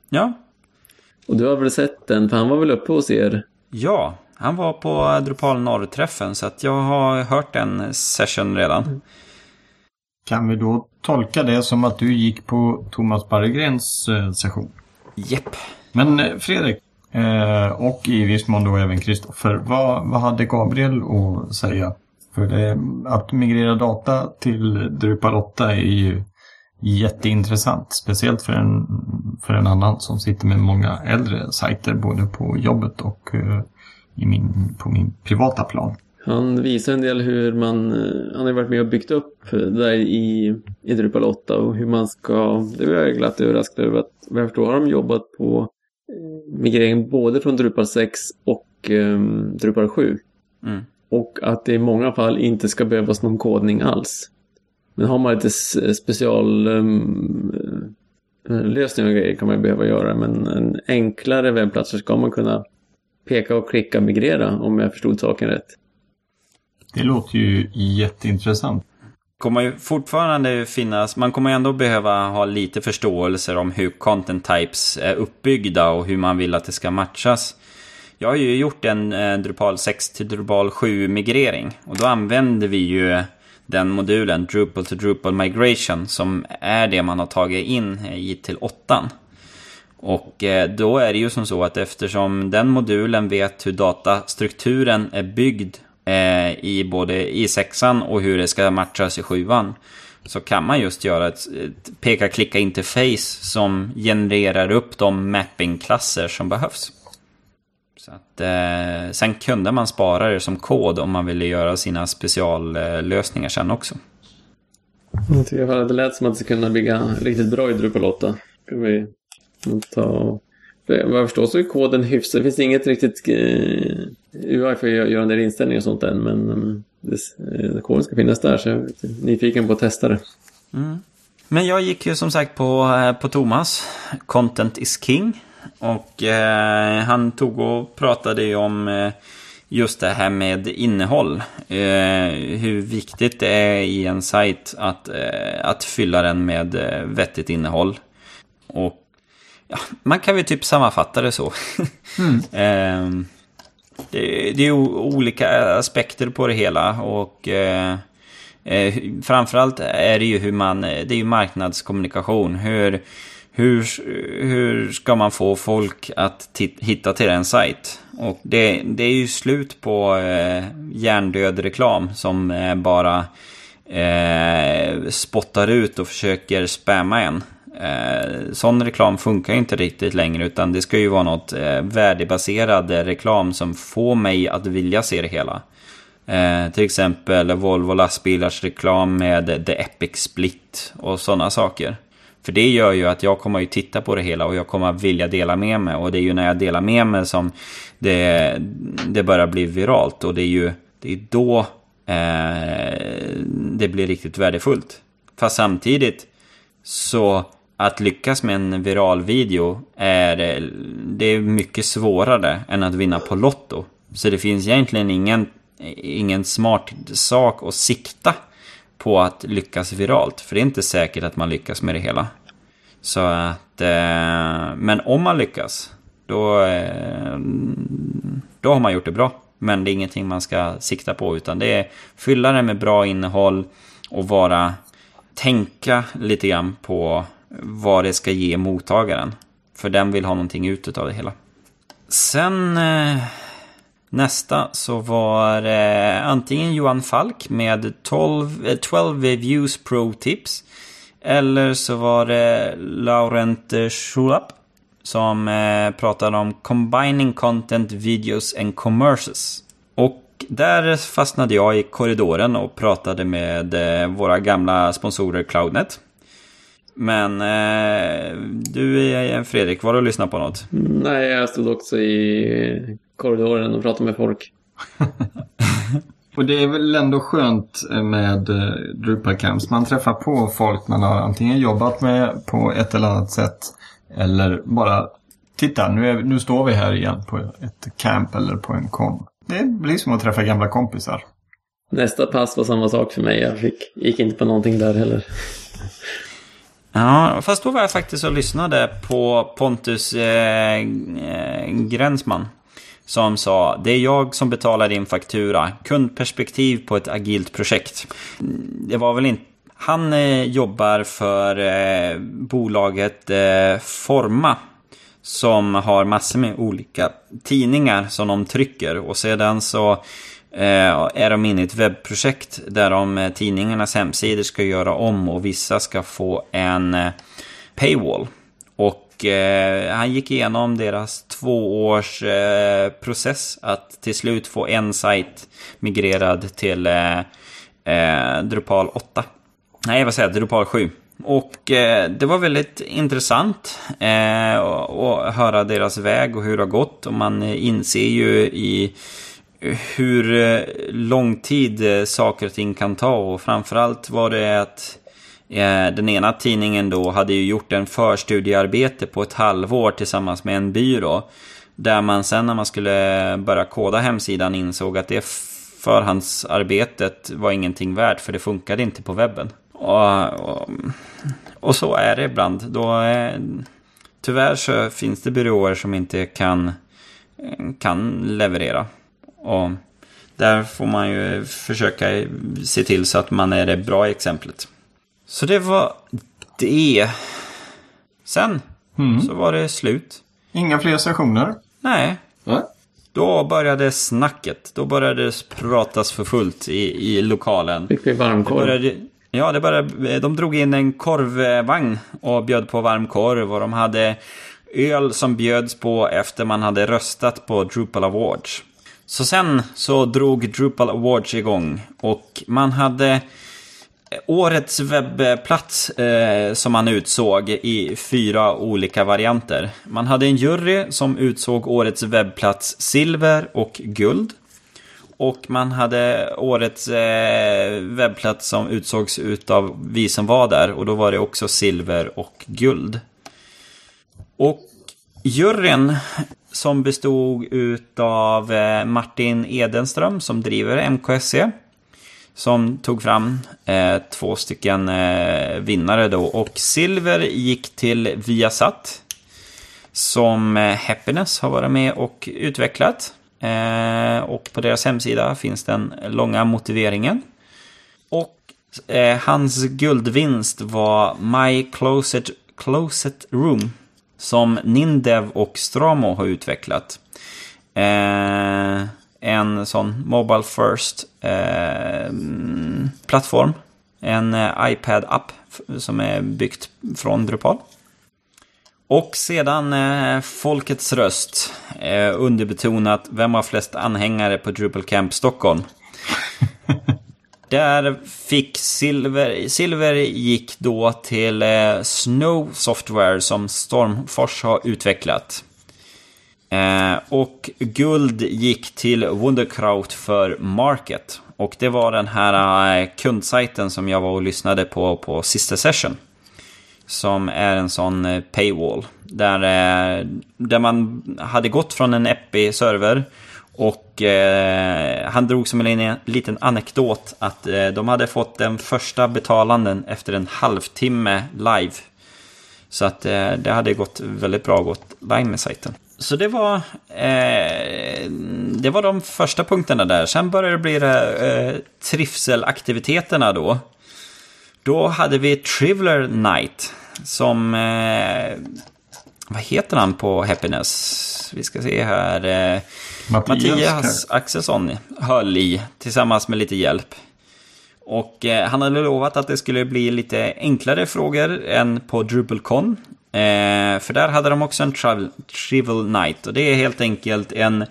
Ja, Och du har väl sett den, för han var väl uppe hos er? ja han var på Drupal Norr-träffen så att jag har hört en session redan. Kan vi då tolka det som att du gick på Thomas Barregrens eh, session? Jepp. Men eh, Fredrik, eh, och i viss mån då även Kristoffer, vad, vad hade Gabriel att säga? För det, att migrera data till Drupal 8 är ju jätteintressant. Speciellt för en, för en annan som sitter med många äldre sajter både på jobbet och i min, på min privata plan. Han visar en del hur man, eh, han har varit med och byggt upp där i, i Drupal 8 och hur man ska, det var jag glatt överraskad över att vad jag förstår har de jobbat på eh, migrering både från Drupal 6 och um, Drupal 7. Mm. Och att det i många fall inte ska behövas någon kodning alls. Men har man lite s- special um, eh, och grejer kan man behöva göra. Men en enklare webbplats så ska man kunna peka och klicka migrera om jag förstod saken rätt. Det låter ju jätteintressant. kommer ju fortfarande finnas, man kommer ändå behöva ha lite förståelse om hur content types är uppbyggda och hur man vill att det ska matchas. Jag har ju gjort en eh, Drupal 6 till Drupal 7 migrering och då använder vi ju den modulen Drupal to Drupal Migration som är det man har tagit in i till 8. Och eh, då är det ju som så att eftersom den modulen vet hur datastrukturen är byggd eh, i både i sexan och hur det ska matchas i sjuan. Så kan man just göra ett, ett peka-klicka interface som genererar upp de mappingklasser som behövs. Så att, eh, sen kunde man spara det som kod om man ville göra sina speciallösningar sen också. Jag tycker att det lät som att det skulle kunna bygga riktigt bra i Drupal 8. Vi ta... Vad jag förstår så är koden hyfsad. Det finns inget riktigt eh, UI för att göra en del inställningar och sånt än. Men eh, det, eh, koden ska finnas där så jag är nyfiken på att testa det. Mm. Men jag gick ju som sagt på, på Thomas. Content is king. Och eh, han tog och pratade ju om eh, just det här med innehåll. Eh, hur viktigt det är i en sajt att, eh, att fylla den med eh, vettigt innehåll. Och ja, man kan väl typ sammanfatta det så. eh, det, det är olika aspekter på det hela och eh, eh, framförallt är det ju hur man, det är ju marknadskommunikation. Hur, hur, hur ska man få folk att hitta till en sajt? Och det, det är ju slut på eh, hjärndöd reklam som eh, bara eh, spottar ut och försöker spamma en. Eh, sån reklam funkar ju inte riktigt längre utan det ska ju vara något eh, värdebaserad reklam som får mig att vilja se det hela. Eh, till exempel Volvo lastbilars reklam med The Epic Split och sådana saker. För det gör ju att jag kommer ju titta på det hela och jag kommer vilja dela med mig. Och det är ju när jag delar med mig som det, det börjar bli viralt. Och det är ju det är då eh, det blir riktigt värdefullt. Fast samtidigt så att lyckas med en viral video är, eh, det är mycket svårare än att vinna på Lotto. Så det finns egentligen ingen, ingen smart sak att sikta på att lyckas viralt. För det är inte säkert att man lyckas med det hela. Så att, eh, men om man lyckas, då, eh, då har man gjort det bra. Men det är ingenting man ska sikta på, utan det är fylla det med bra innehåll och vara, tänka lite grann på vad det ska ge mottagaren. För den vill ha någonting ut av det hela. Sen eh, nästa så var eh, antingen Johan Falk med 12, eh, 12 Views Pro Tips. Eller så var det Laurent Schulap som eh, pratade om Combining Content, Videos and Commerces. Och där fastnade jag i korridoren och pratade med eh, våra gamla sponsorer Cloudnet. Men eh, du Fredrik, var du och lyssnade på något? Nej, jag stod också i korridoren och pratade med folk. Och det är väl ändå skönt med eh, Drupal Camps. Man träffar på folk man har antingen jobbat med på ett eller annat sätt eller bara Titta, nu, är, nu står vi här igen på ett camp eller på en kom. Det blir som att träffa gamla kompisar. Nästa pass var samma sak för mig. Jag fick, gick inte på någonting där heller. Ja, fast då var jag faktiskt och lyssnade på Pontus eh, eh, Gränsman. Som sa, det är jag som betalar din faktura. Kundperspektiv på ett agilt projekt. Mm, det var väl inte... Han eh, jobbar för eh, bolaget eh, Forma. Som har massor med olika tidningar som de trycker. Och sedan så Eh, är de inne i ett webbprojekt där de eh, tidningarnas hemsidor ska göra om och vissa ska få en eh, paywall. Och eh, han gick igenom deras tvåårs eh, process att till slut få en sajt migrerad till eh, Drupal 8. Nej, vad säger jag? Drupal 7. Och eh, det var väldigt intressant att höra deras väg och hur det har gått. Och man inser ju i hur eh, lång tid eh, saker och ting kan ta. Och framförallt var det att eh, den ena tidningen då hade ju gjort en förstudiearbete på ett halvår tillsammans med en byrå. Där man sen när man skulle börja koda hemsidan insåg att det förhandsarbetet var ingenting värt för det funkade inte på webben. Och, och, och så är det ibland. Då är, tyvärr så finns det byråer som inte kan, kan leverera. Och där får man ju försöka se till så att man är det bra exemplet. Så det var det. Sen Mm. så var det slut. Inga fler sessioner. Nej, Nej. då började snacket. Då började det pratas för fullt i, i lokalen. Fick vi Det varmkorv. började, ja, det började, de drog in en korvvagn och bjöd på varm korv. Och de hade öl som bjöds på efter man hade röstat på Drupal Awards. Så sen så drog Drupal Awards igång. Och man hade eh, årets webbplats eh, som man utsåg i fyra olika varianter. Man hade en jury som utsåg årets webbplats silver och guld. Och man hade årets eh, webbplats som utsågs utav vi som var där. Och då var det också silver och guld. Och juryn som bestod utav eh, Martin Edenström som driver MKSC. Som tog fram eh, två stycken eh, vinnare då. Och silver gick till Viasat. Som eh, Happiness har varit med och utvecklat. Eh, och på deras hemsida finns den långa motiveringen. Och eh, hans guldvinst var My Closet, Closet Room. Som Nindev och Stramo har utvecklat. Eh, en sån Mobile First eh, plattform. En eh, iPad-app som är byggt från Drupal. Och sedan eh, Folkets röst. Eh, underbetonat, vem har flest anhängare på Drupal Camp Stockholm? Där fick Silver, Silver gick då till eh, Snow Software som Stormfors har utvecklat. Eh, och guld gick till Wunderkraut för Market. Och det var den här eh, kundsajten som jag var och lyssnade på på sista session. Som är en sån eh, paywall. Där, eh, där man hade gått från en Epi-server. Och eh, han drog som en liten- anekdot att eh, de hade fått den första betalanden efter en halvtimme live. Så att eh, det hade gått väldigt bra att gå live med sajten. Så det var, eh, det var de första punkterna där. Sen började det bli eh, trivselaktiviteterna då. Då hade vi Trivler Night som... Eh, vad heter han på Happiness? Vi ska se här. Eh, Mattias, Mattias Axelsson höll i tillsammans med lite hjälp. Och eh, han hade lovat att det skulle bli lite enklare frågor än på DrupalCon. Eh, för där hade de också en Trivial Night. Och det är helt enkelt en,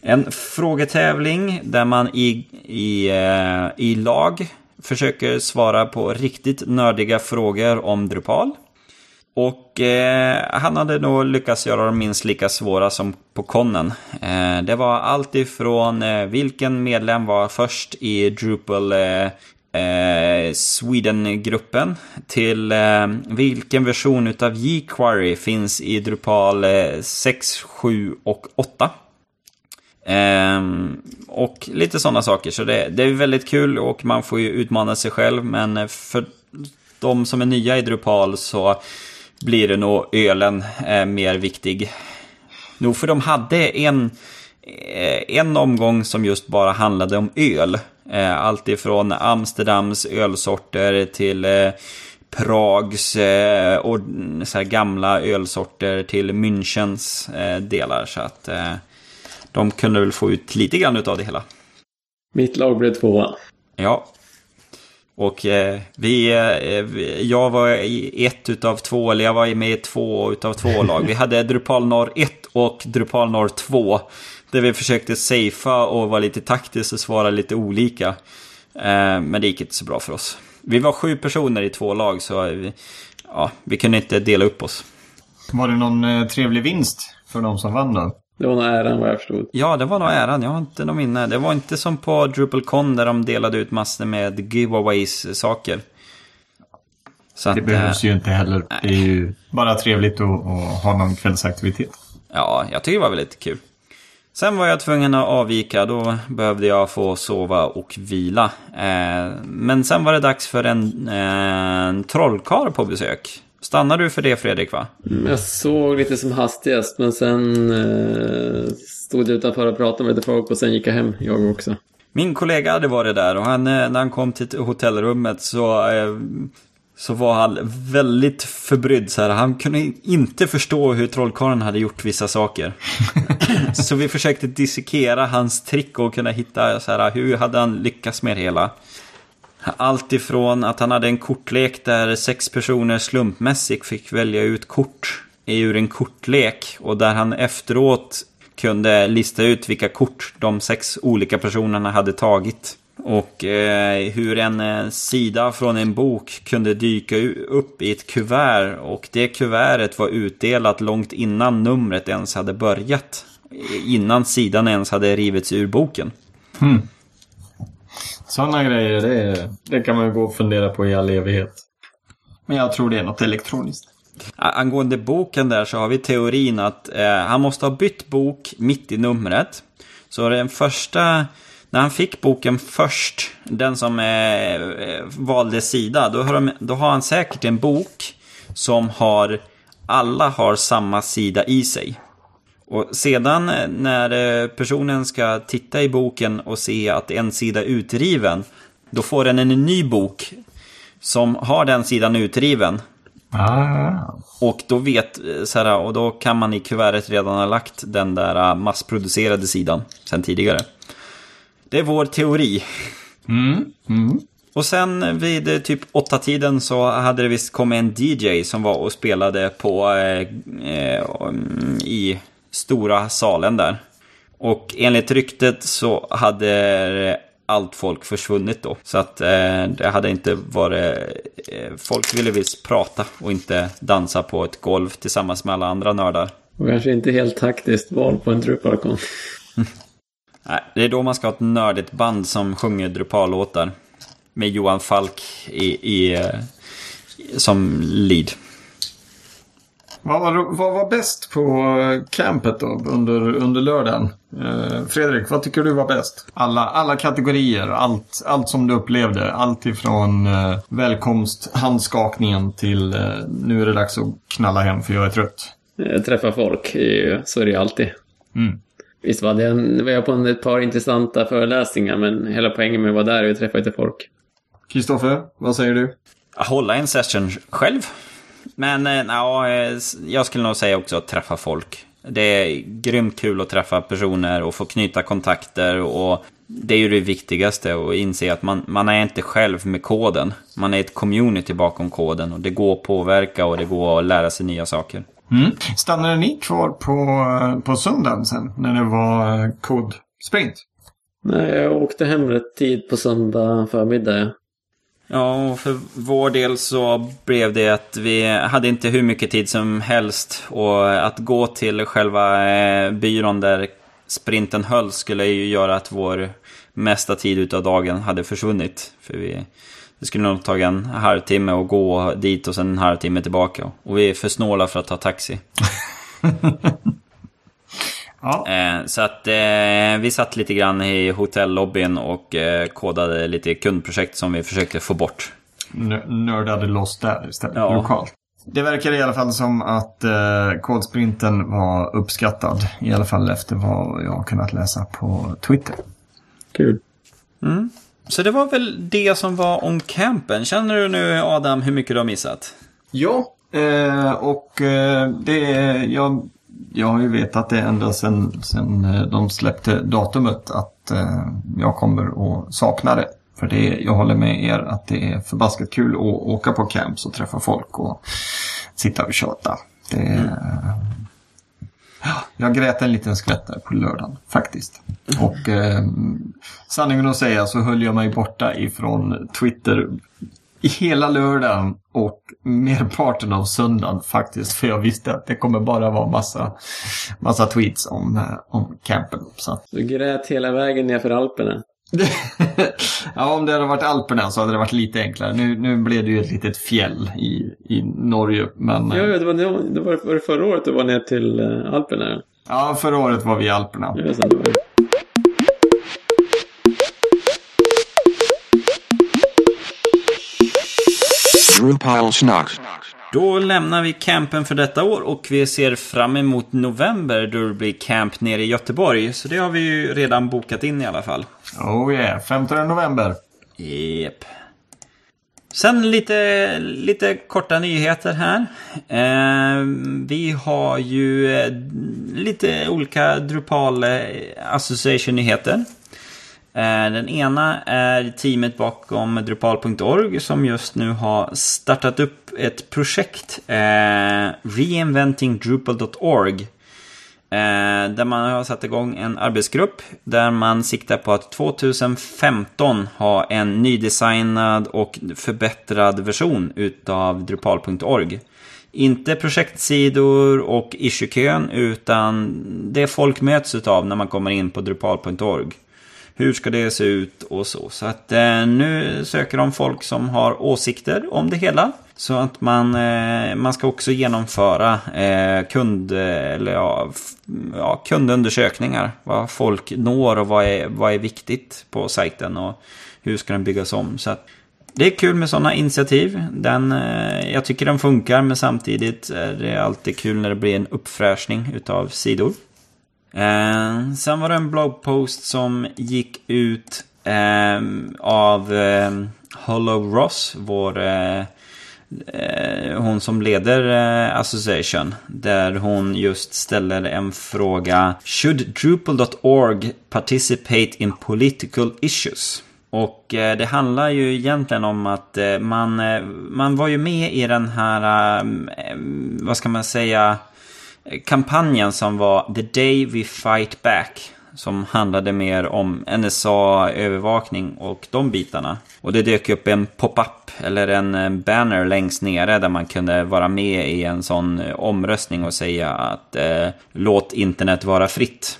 en frågetävling där man i, i, eh, i lag försöker svara på riktigt nördiga frågor om Drupal. Och eh, han hade nog lyckats göra dem minst lika svåra som på konnen. Eh, det var allt ifrån eh, vilken medlem var först i Drupal eh, eh, Sweden-gruppen till eh, vilken version utav jQuery finns i Drupal eh, 6, 7 och 8. Um, ehm, och lite sådana saker. Så det, det, är väldigt kul och man får ju utmana sig själv. Men eh, för de som är nya i Drupal så blir det nog ölen eh, mer viktig. Nog för de hade en, eh, en omgång som just bara handlade om öl. Eh, allt ifrån Amsterdams ölsorter till eh, Prags eh, och så gamla ölsorter till Münchens eh, delar. Så att eh, de kunde väl få ut lite grann av det hela. Mitt lag blev tvåa. Ja. Och eh, vi, eh, jag var i ett utav två, eller jag var med i två utav två lag. Vi hade Drupal Norr 1 och Drupal Norr 2. Där vi försökte safea och vara lite taktiskt och svara lite olika. Eh, men det gick inte så bra för oss. Vi var sju personer i två lag så vi, ja, vi kunde inte dela upp oss. Var det någon eh, trevlig vinst för de som vann då? Det var nog äran vad jag förstod. Ja, det var nog äran. Jag har inte någon minne. Det var inte som på DrupalCon där de delade ut massor med giveaways-saker. Så det att, behövs ju inte heller. Nej. Det är ju bara trevligt att, att ha någon kvällsaktivitet. Ja, jag tycker det var väldigt kul. Sen var jag tvungen att avvika, då behövde jag få sova och vila. Eh, men sen var det dags för en, en trollkar på besök. Stannar du för det Fredrik va? Mm, jag såg lite som hastigast men sen eh, stod jag utanför och pratade med lite folk och sen gick jag hem jag också. Min kollega hade varit där och han, eh, när han kom till hotellrummet så eh, så var han väldigt förbrydd. Så här. Han kunde inte förstå hur trollkarlen hade gjort vissa saker. så vi försökte dissekera hans trick och kunna hitta så här, hur hade han lyckats med det hela. Allt ifrån att han hade en kortlek där sex personer slumpmässigt fick välja ut kort ur en kortlek och där han efteråt kunde lista ut vilka kort de sex olika personerna hade tagit. Och eh, hur en eh, sida från en bok kunde dyka upp i ett kuvert och det kuvertet var utdelat långt innan numret ens hade börjat. Innan sidan ens hade rivits ur boken. Mm. Sådana grejer, det, det kan man ju gå och fundera på i all evighet. Men jag tror det är något elektroniskt. Angående boken där så har vi teorin att eh, han måste ha bytt bok mitt i numret. Så den första när han fick boken först, den som eh, eh valde sida, då har, de, då har han säkert en bok som har, alla har samma sida i sig. Och sedan eh, när eh, personen ska titta i boken och se att en sida är utriven, då får den en ny bok som har den sidan utriven. Ah. Och då vet, eh, så här, och då kan man i kuvertet redan ha lagt den där massproducerade sidan sen tidigare. Det är vår teori. Mm. Mm. Och sen vid typ åtta tiden så hade det visst kommit en DJ som var och spelade på eh, i stora salen där. Och enligt ryktet så hade allt folk försvunnit då. Så att eh, det hade inte varit... Eh, folk ville visst prata och inte dansa på ett golv tillsammans med alla andra nördar. Och kanske inte helt taktiskt val på en Drupalcon. Nej, det är då man ska ha ett nördigt band som sjunger Drupal-låtar. Med Johan Falk i, i, som lead. Vad var, vad var bäst på campet då under, under lördagen? Eh, Fredrik, vad tycker du var bäst? Alla, alla kategorier, allt, allt som du upplevde. Allt ifrån eh, välkomst, handskakningen till eh, nu är det dags att knalla hem för jag är trött. Eh, Träffa folk, eh, så är det ju alltid. Mm. Visst var det en, var jag på en, ett par intressanta föreläsningar, men hela poängen med att vara där är att träffa lite folk. Kristoffer, vad säger du? Hålla en session själv. Men eh, ja, eh, jag skulle nog säga också att träffa folk. Det är grymt kul att träffa personer och få knyta kontakter och det är ju det viktigaste att inse att man, man är inte själv med koden. Man är ett community bakom koden och det går att påverka och det går att lära sig nya saker. Mm. Stannade ni kvar på, på söndagen sen när det var eh, kodsprint? Nej, jag åkte hem rätt tid på söndag förmiddag ja. Och för vår del så blev det att vi hade inte hur mycket tid som helst. Och att gå till själva eh, byrån där sprinten höll skulle ju göra att vår mesta tid utav dagen hade försvunnit. För vi, det skulle nog ta en halvtimme att gå dit och sen en halvtimme tillbaka. Och vi är för snåla för att ta taxi. Ja. Eh, så att eh, vi satt lite grann i hotellobbyn och eh, kodade lite kundprojekt som vi försökte få bort. N- nördade loss där istället, Ja. lokalt. Det verkar i alla fall som att eh, kodsprinten var uppskattad. I alla fall efter vad jag har kunnat läsa på Twitter. Kul. Mm. Så det var väl det som var om campen. Känner du nu Adam hur mycket du har missat? Ja, eh, och eh, det jag, jag har ju vetat det ända sedan sen eh, de släppte datumet att eh, jag kommer att sakna det. För det, jag håller med er att det är förbaskat kul att åka på camps och träffa folk och sitta och tjata. Det, eh, ja, jag grät en liten skvätt där på lördagen faktiskt. Och eh, sanningen att säga så höll jag mig borta ifrån Twitter hela lördagen och merparten av söndagen faktiskt. För jag visste att det kommer bara vara massa, massa tweets om, eh, om campen. Så Du grät hela vägen ner för Alperna. ja, om det hade varit Alperna så hade det varit lite enklare. Nu, nu blev det ju ett litet fjäll i, i Norge. Men Ja, eh, ja, det var, det var, det var var det förra året du var ner till eh, Alperna. ja, förra året var vi i Alperna. Ja, Drupal schnack. Då lämnar vi campen för detta år och vi ser fram emot november då det blir camp nere i Göteborg. Så det har vi ju redan bokat in i alla fall. Oh yeah, 15 november. Jep. Sen lite, lite korta nyheter här. Eh, vi har ju eh, lite olika Drupal eh, Association-nyheter. Eh, den ena är teamet bakom Drupal.org som just nu har startat upp ett projekt, eh, Reinventing Reinventingdrupal.org. Eh, där man har satt igång en arbetsgrupp där man siktar på att 2015 ha en nydesignad och förbättrad version utav Drupal.org. Inte projektsidor och issuekön utan det folk möts utav när man kommer in på Drupal.org. Hur ska det se ut och så. Så att eh, nu söker de folk som har åsikter om det hela. Så att man, eh, man ska också genomföra eh, kund, eh, eller ja, f- ja, kundundersökningar. Vad folk når och vad är, vad är viktigt på sajten och hur ska den byggas om. Så att det är kul med sådana initiativ. Den, eh, jag tycker den funkar men samtidigt är det alltid kul när det blir en uppfräschning utav sidor. Eh, sen var det en bloggpost som gick ut eh, av eh, Hollow Ross, vår eh, eh, hon som leder eh, Association. Där hon just ställer en fråga. Should Drupal.org participate in political issues? Och eh, det handlar ju egentligen om att eh, man, man var ju med i den här, vad ska man säga, kampanjen som var The Day We Fight Back. Som handlade mer om NSA-övervakning och de bitarna. Och det dök upp en pop-up eller en eh, banner längst nere där man kunde vara med i en sån eh, omröstning och säga att eh, låt internet vara fritt.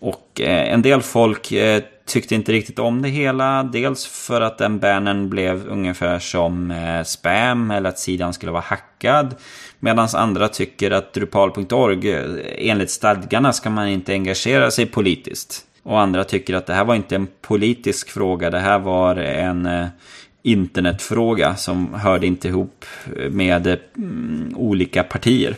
Och eh, en del folk eh, tyckte inte riktigt om det hela. Dels för att den bannern blev ungefär som eh, spam eller att sidan skulle vara hackad. Medan andra tycker att Drupal.org eh, enligt stadgarna ska man inte engagera sig politiskt. Och andra tycker att det här var inte en politisk fråga, det här var en eh, internetfråga som hörde inte ihop med mm, olika partier.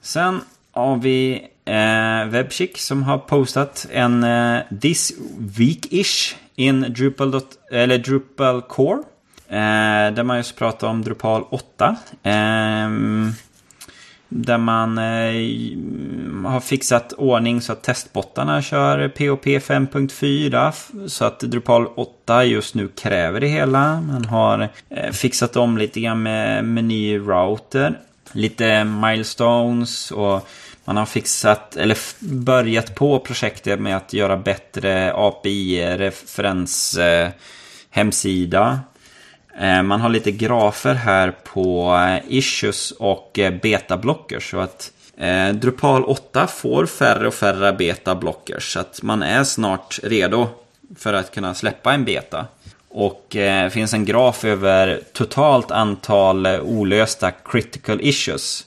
Sen har vi eh, Webchick som har postat en eh, This Week-ish in Drupal, eller Drupal Core. Eh, där man just pratar om Drupal 8. Eh, där man eh, har fixat ordning så att testbottarna kör POP 5.4. Så att Drupal 8 just nu kräver det hela. Man har eh, fixat om lite grann med meny-router. Lite milestones och man har fixat, eller börjat på projektet med att göra bättre API-referens hemsida. Eh, man har lite grafer här på eh, issues och eh, betablockers. Så att Drupal 8 får färre och färre betablockers. Så att man är snart redo för att kunna släppa en beta. Och det finns en graf över totalt antal olösta critical issues.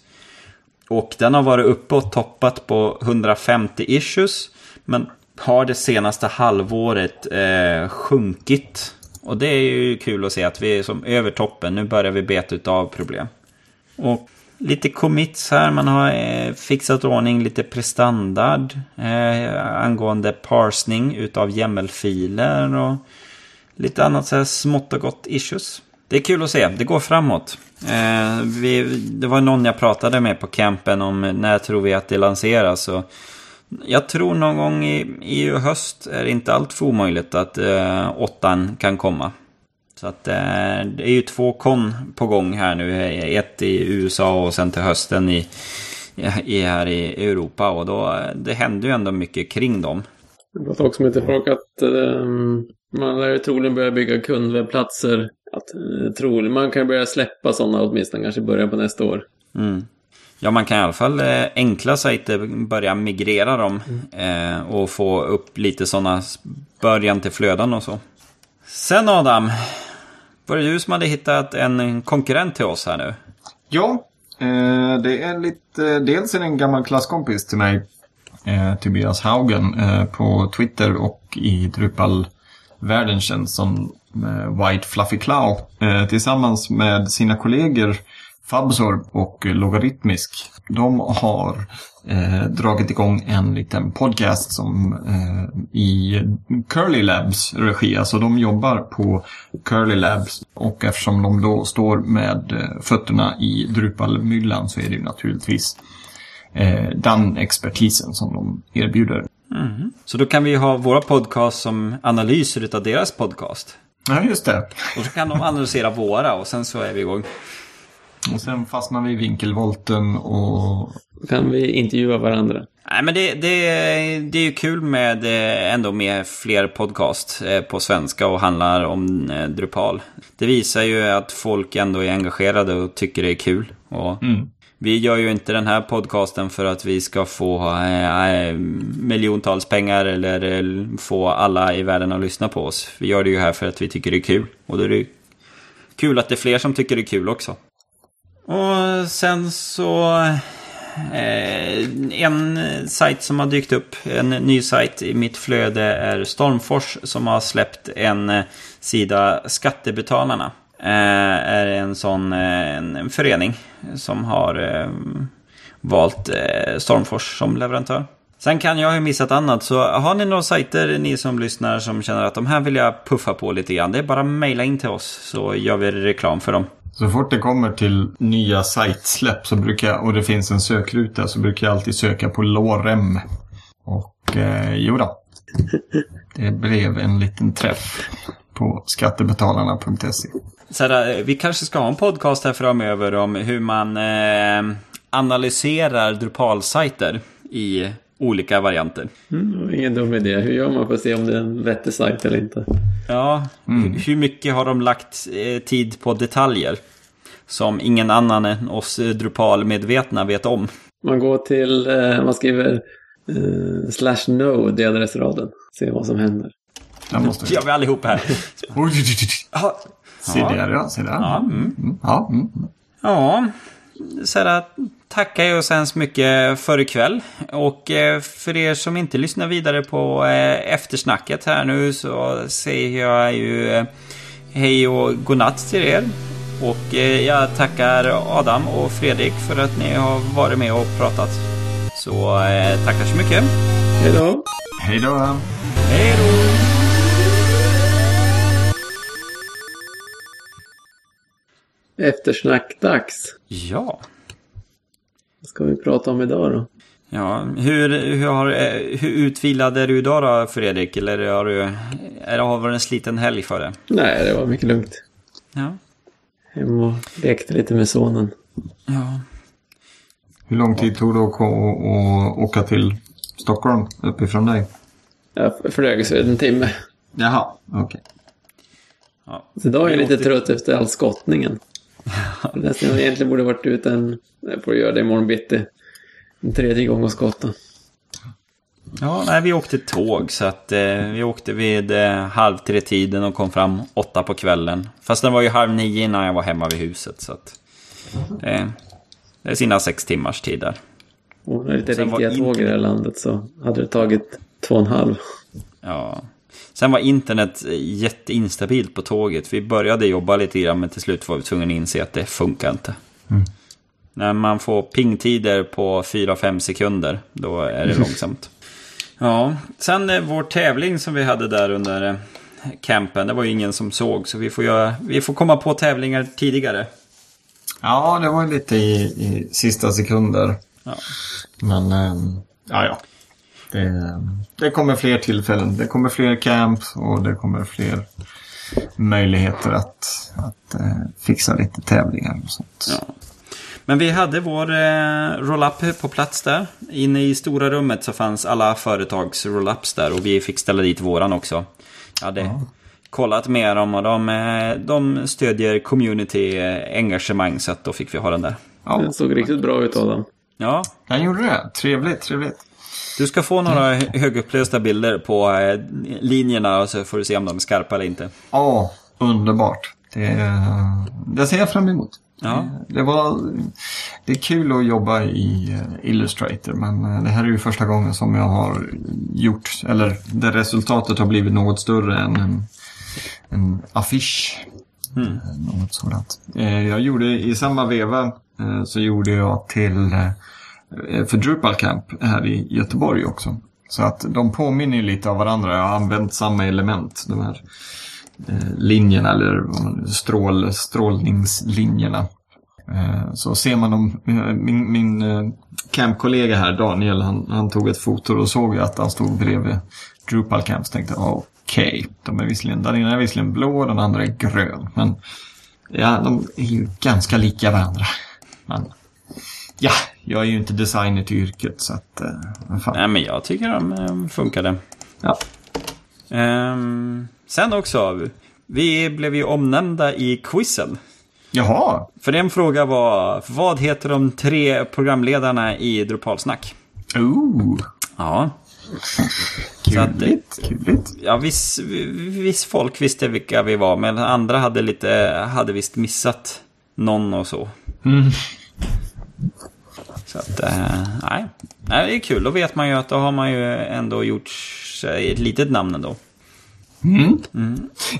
Och den har varit uppe och toppat på 150 issues. Men har det senaste halvåret eh, sjunkit och det är ju kul att se att vi är som över toppen. Nu börjar vi beta av problem. Och lite commits här. Man har eh, fixat ordning lite prestandard eh, angående parsning utav jämmelfiler. och lite annat så här smått och gott issues. Det är kul att se. Det går framåt. Eh, vi, det var någon jag pratade med på campen om när tror vi att det lanseras. Och jag tror någon gång i, i höst är det inte allt för omöjligt att eh, åttan kan komma. Så att eh, det är ju två kon på gång här nu. Ett i USA och sen till hösten i, i här i Europa. Och då, det händer ju ändå mycket kring dem. Det låter också som inte att Eh, man lär ju troligen börja bygga kundwebbplatser. Att, uh, troligen, man kan börja släppa sådana åtminstone kanske i början på nästa år. Mm. Ja, man kan i alla fall eh, enkla sajter börja migrera dem mm. eh, och få upp lite sådana början till flöden och så. Sen Adam, var det du som hade hittat en konkurrent till oss här nu? Ja, eh, det är lite, dels är det en gammal klasskompis till mig, eh, Tobias Haugen, eh, på Twitter och i Drupal-världen känns som eh, White Fluffy Clow. Eh, tillsammans med sina kollegor Fabsorb och Logaritmisk. De har eh, dragit igång en liten podcast som eh, i Curly Labs regi. Alltså de jobbar på Curly Labs och eftersom de då står med eh, fötterna i Drupalmyllan så är det ju naturligtvis eh, den expertisen som de erbjuder. Mm. Så då kan vi ha våra podcast som analyser av deras podcast. Ja, just det. Och så kan de analysera våra och sen så är vi igång. Och sen fastnar vi i vinkelvolten och... Kan vi intervjua varandra? Nej, men det, det, det är ju kul med eh, ändå med fler podcast eh, på svenska och handlar om eh, Drupal. Det visar ju att folk ändå är engagerade och tycker det är kul. Och mm. Vi gör ju inte den här podcasten för att vi ska få eh, eh miljontals pengar eller eh, få alla i världen att lyssna på oss. Vi gör det ju här för att vi tycker det är kul. Och då är det kul att det är fler som tycker det är kul också. Och sen så... Eh, en sajt som har dykt upp, en ny sajt i mitt flöde är Stormfors som har släppt en eh, sida Skattebetalarna. Eh, är en sån eh, en, en, förening som har eh, valt eh, Stormfors som leverantör. Sen kan jag ha missat annat, så har ni några sajter, ni som lyssnar, som känner att de här vill jag puffa på lite grann. Det är bara mejla in till oss så gör vi reklam för dem. Så fort det kommer till nya sajtsläpp så brukar jag, och det finns en sökruta så brukar jag alltid söka på Lorem. Och eh, jo då. Det blev en liten träff på skattebetalarna.se. Så där, vi kanske ska ha en podcast här framöver om hur man eh, analyserar Drupal-sajter i olika varianter. Mm, ingen dum idé. Hur gör man för att se om det är en vettig sajt eller inte? Ja, mm. hur mycket har de lagt eh, tid på detaljer? Som ingen annan än oss Drupal-medvetna vet om. Man går till, eh, man skriver eh, slash node i adressraden. Se vad som händer. Den måste Det vi. gör vi allihop här. Ja, Se där ja, se där. Ja, mm. Mm, ja, mm. Ja, så här, tackar jag så hemskt mycket för ikväll. Och eh, för er som inte lyssnar vidare på eh, eftersnacket här nu så säger jag ju eh, hej och godnatt till er. Och jag tackar Adam och Fredrik för att ni har varit med och pratat. Så tackar så mycket. Hej då! Hej då. Hej då! Eftersnackdags. Ja. Vad ska vi prata om idag då? Ja, hur, hur, har, eh, hur utvilad är du idag då, Fredrik? Eller har du, är det har varit en sliten helg för dig? Nej, det var mycket lugnt. Ja. Hem och lekte lite med sonen. Ja. Hur lång tid tog det att åka till Stockholm uppifrån dig? Jag flög så en timme. Jaha, okej. Så idag är jag lite åkte- trött efter all skottningen. Nästan jag egentligen borde varit ute en... Jag får göra det imorgon bitti. En tredje gång och skotta. Ja, nej, vi åkte tåg så att eh, vi åkte vid eh, halv tre tiden och kom fram åtta på kvällen. Fast den var ju halv nio innan jag var hemma vid huset så att... Eh, det är sina sex timmars tid där. Och med lite Sen var riktiga tåg i det här landet så hade det tagit två och en halv. Ja. Sen var internet jätteinstabilt på tåget. Vi började jobba lite grann men till slut var vi tvungna att inse att det funkar inte. När man får pingtider på 4-5 sekunder, då är det långsamt. Ja, sen eh, vår tävling som vi hade där under eh, campen, det var ju ingen som såg. Så vi får, göra, vi får komma på tävlingar tidigare. Ja, det var lite i, i sista sekunder. Ja. Men, ehm, ja, ja. Det, det kommer fler tillfällen. Det kommer fler camps och det kommer fler möjligheter att, att eh, fixa lite tävlingar och sånt. Ja. Men vi hade vår eh, roll-up på plats där. Inne i stora rummet så fanns alla företags roll-ups där och vi fick ställa dit våran också. Jag hade kollat med dem och de, eh, de stödjer community-engagemang så att då fick vi ha den där. Ja, Den såg riktigt bra ut Adam. Ja, den gjorde det. Trevligt, trevligt. Du ska få några hö- högupplösta bilder på eh, linjerna och så får du se om de är skarpa eller inte. Ja, underbart. Det, det ser jag fram emot. Ja. Det, var, det är kul att jobba i eh, Illustrator men eh, det här är ju första gången som jag har gjort, eller där resultatet har blivit något större än en, en affisch. Mm. Eh, Något sådant. Eh, Jag gjorde i samma veva eh, så gjorde jag till eh, Eh, för Drupal Camp här i Göteborg också. Så att de påminner lite av varandra. Jag har använt samma element. De här eh, linjerna eller strål, strålningslinjerna. Eh, så ser man dem, min, min campkollega här, Daniel, han, han tog ett foto och såg att han stod bredvid Drupal Camp. Så tänkte jag, ah, okej, de är visserligen, den ena är visserligen blå och den andra är grön. Men ja, de är ju ganska lika varandra. Men ja, jag är ju inte designer till yrket så att, eh. Nej men jag tycker de eh, funkade. Ja. Ehm, sen också, vi blev ju omnämnda i quizen. Jaha, För en fråga var, vad heter de tre programledarna i Drupalsnack? ooh, Ja. Kuligt, kuligt. ja, viss, viss folk visste vilka vi var, men andra hade lite, hade visst missat någon och så. Mm. Så att, eh, nej. nej. Det är kul, då vet man ju att då har man ju ändå gjort sig ett litet namn ändå.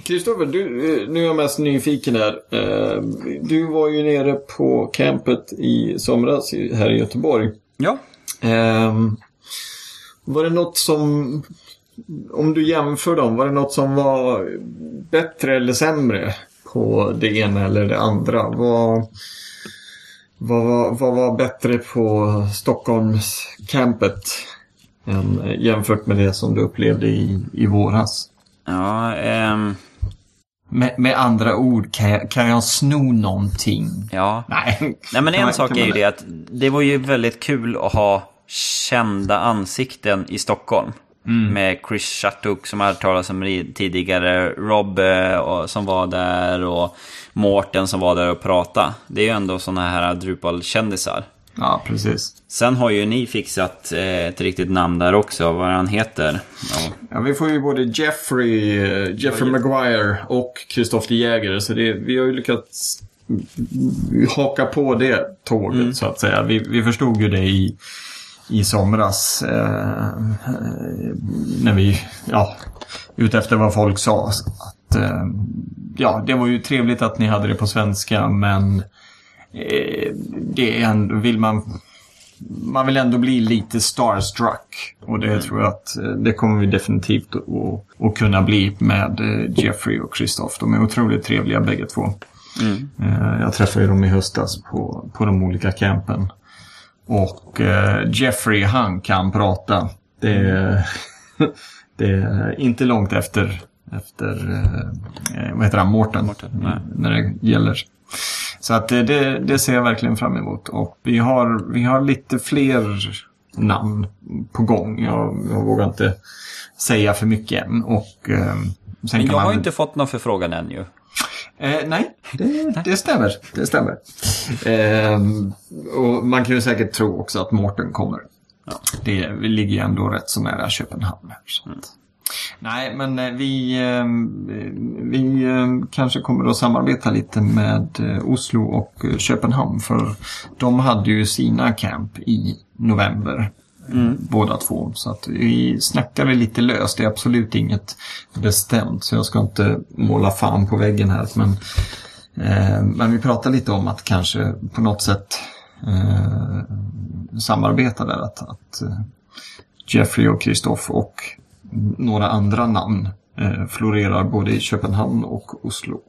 Kristoffer, du, eh, nu är jag mest nyfiken här. Eh, Du var ju nere på campet i somras här i Göteborg. Ja. Ehm, Var det något som, om du jämför dem, var det något som var bättre eller sämre på det ena eller det andra? Vad, vad, var- vad var bättre på Stockholmscampet än, eh, jämfört med det som du upplevde i, i våras? Ja, ehm, Med, med andra ord, kan jag, kan jag sno någonting? ja. Nej. Nej men en sak är ju det att det var ju väldigt kul att ha kända ansikten i Stockholm. Med Chris Shattuck som jag hade talat om tidigare, Rob eh, och, som var där och Mårten som var där och pratade. Det är ju ändå sådana här Drupal-kändisar. Ja, precis. Sen har ju ni fixat eh, ett riktigt namn där också, vad han heter. Ja. Ja, vi får ju både Jeffrey, eh, Jeffrey Maguire och Christopher Jäger. Så det, vi har ju lyckats haka på det tåget så att säga. Vi, vi förstod ju det i, i somras. Eh, när vi, ja, utefter vad folk sa. Att, eh, ja, det var ju trevligt att ni hade det på svenska men eh, det är ändå, vill man man vill ändå bli lite starstruck. Och det tror jag att eh, det kommer vi definitivt att, att kunna bli med eh, Jeffrey och Christoph. De är otroligt trevliga bägge två. Eh, Jag träffade dem i höstas på, på de olika campen. Och eh, Jeffrey, han kan prata. Det är, det är inte långt efter, efter eh, vad heter han, Mårten. När det gäller. Så att det, det, det ser jag verkligen fram emot. Och vi har, vi har lite fler namn på gång. Jag, jag vågar inte säga för mycket än. Och, eh, jag man... har inte fått någon förfrågan än ju. Eh, nej, det, det stämmer. Det stämmer. Ehm, och man kan ju säkert tro också att Mårten kommer. Det ligger ju ändå rätt så nära Köpenhamn. Här, så att. Nej, men eh, vi, eh, vi eh, kanske kommer att samarbeta lite med eh, Oslo och eh, Köpenhamn. För de hade ju sina camp i november. Båda två. Så att vi snackade lite löst. Det är absolut inget bestämt. Så jag ska inte måla fan på väggen här. Men, eh, men vi pratar lite om att kanske på något sätt eh, samarbeta där. Att, att eh, Jeffrey och Kristoff och några andra namn eh, florerar både i Köpenhamn och Oslo.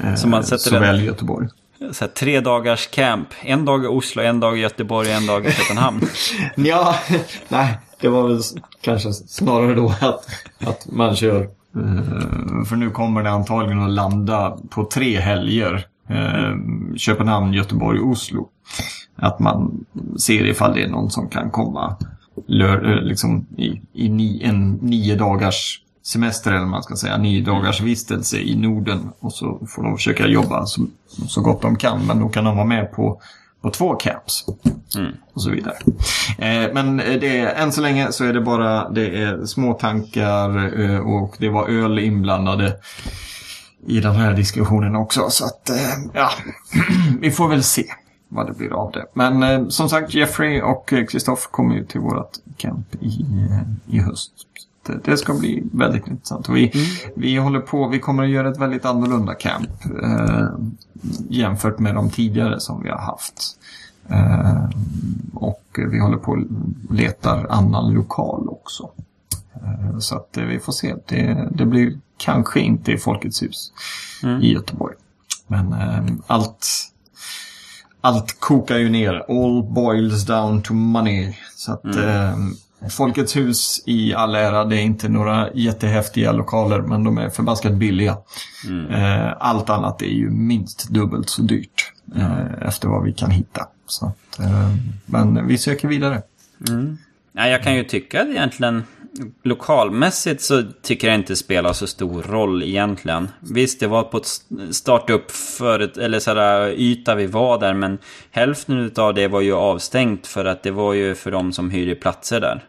Eh, Så man sätter såväl i Göteborg. Så här, tre dagars camp. En dag i Oslo, en dag i Göteborg, en dag i Köpenhamn. Ja, nej, det var väl kanske snarare då att, att man kör. eh, För nu kommer det antagligen att landa på tre helger. eh, Köpenhamn, Göteborg, Oslo. Att man ser ifall det är någon som kan komma lör, eh, liksom i, i ni, en nio dagars semester eller man ska säga. Nio dagars vistelse i Norden. Och så får de försöka jobba så, så gott de kan. Men då kan de vara med på, på två camps och så vidare. Eh, men det är, än så länge så är det bara det är små tankar eh, och det var öl inblandade i den här diskussionen också. Så att, eh, ja, vi får väl se vad det blir av det. Men eh, som sagt, Jeffrey och Christoph kommer ju till vårt camp i, eh, i höst. Det, det ska bli väldigt intressant. Och vi, vi håller på, vi kommer att göra ett väldigt annorlunda camp eh, jämfört med de tidigare som vi har haft. Eh, och vi håller på och letar annan lokal också. Eh, så att eh, vi får se. Det, det blir kanske inte i Folkets hus i Göteborg. Men eh, allt, allt kokar ju ner. All boils down to money. Så att eh, Folkets hus i all ära, det är inte några jättehäftiga lokaler men de är förbaskat billiga. Eh, allt annat är ju minst dubbelt så dyrt eh, efter vad vi kan hitta. Så att, eh, men vi söker vidare. Nej, jag kan ju tycka att egentligen lokalmässigt så tycker jag inte det spelar så stor roll egentligen. Visst, det var på ett startup för eller sådär yta vi var där, men hälften av det var ju avstängt för att det var ju för de som hyrde platser där.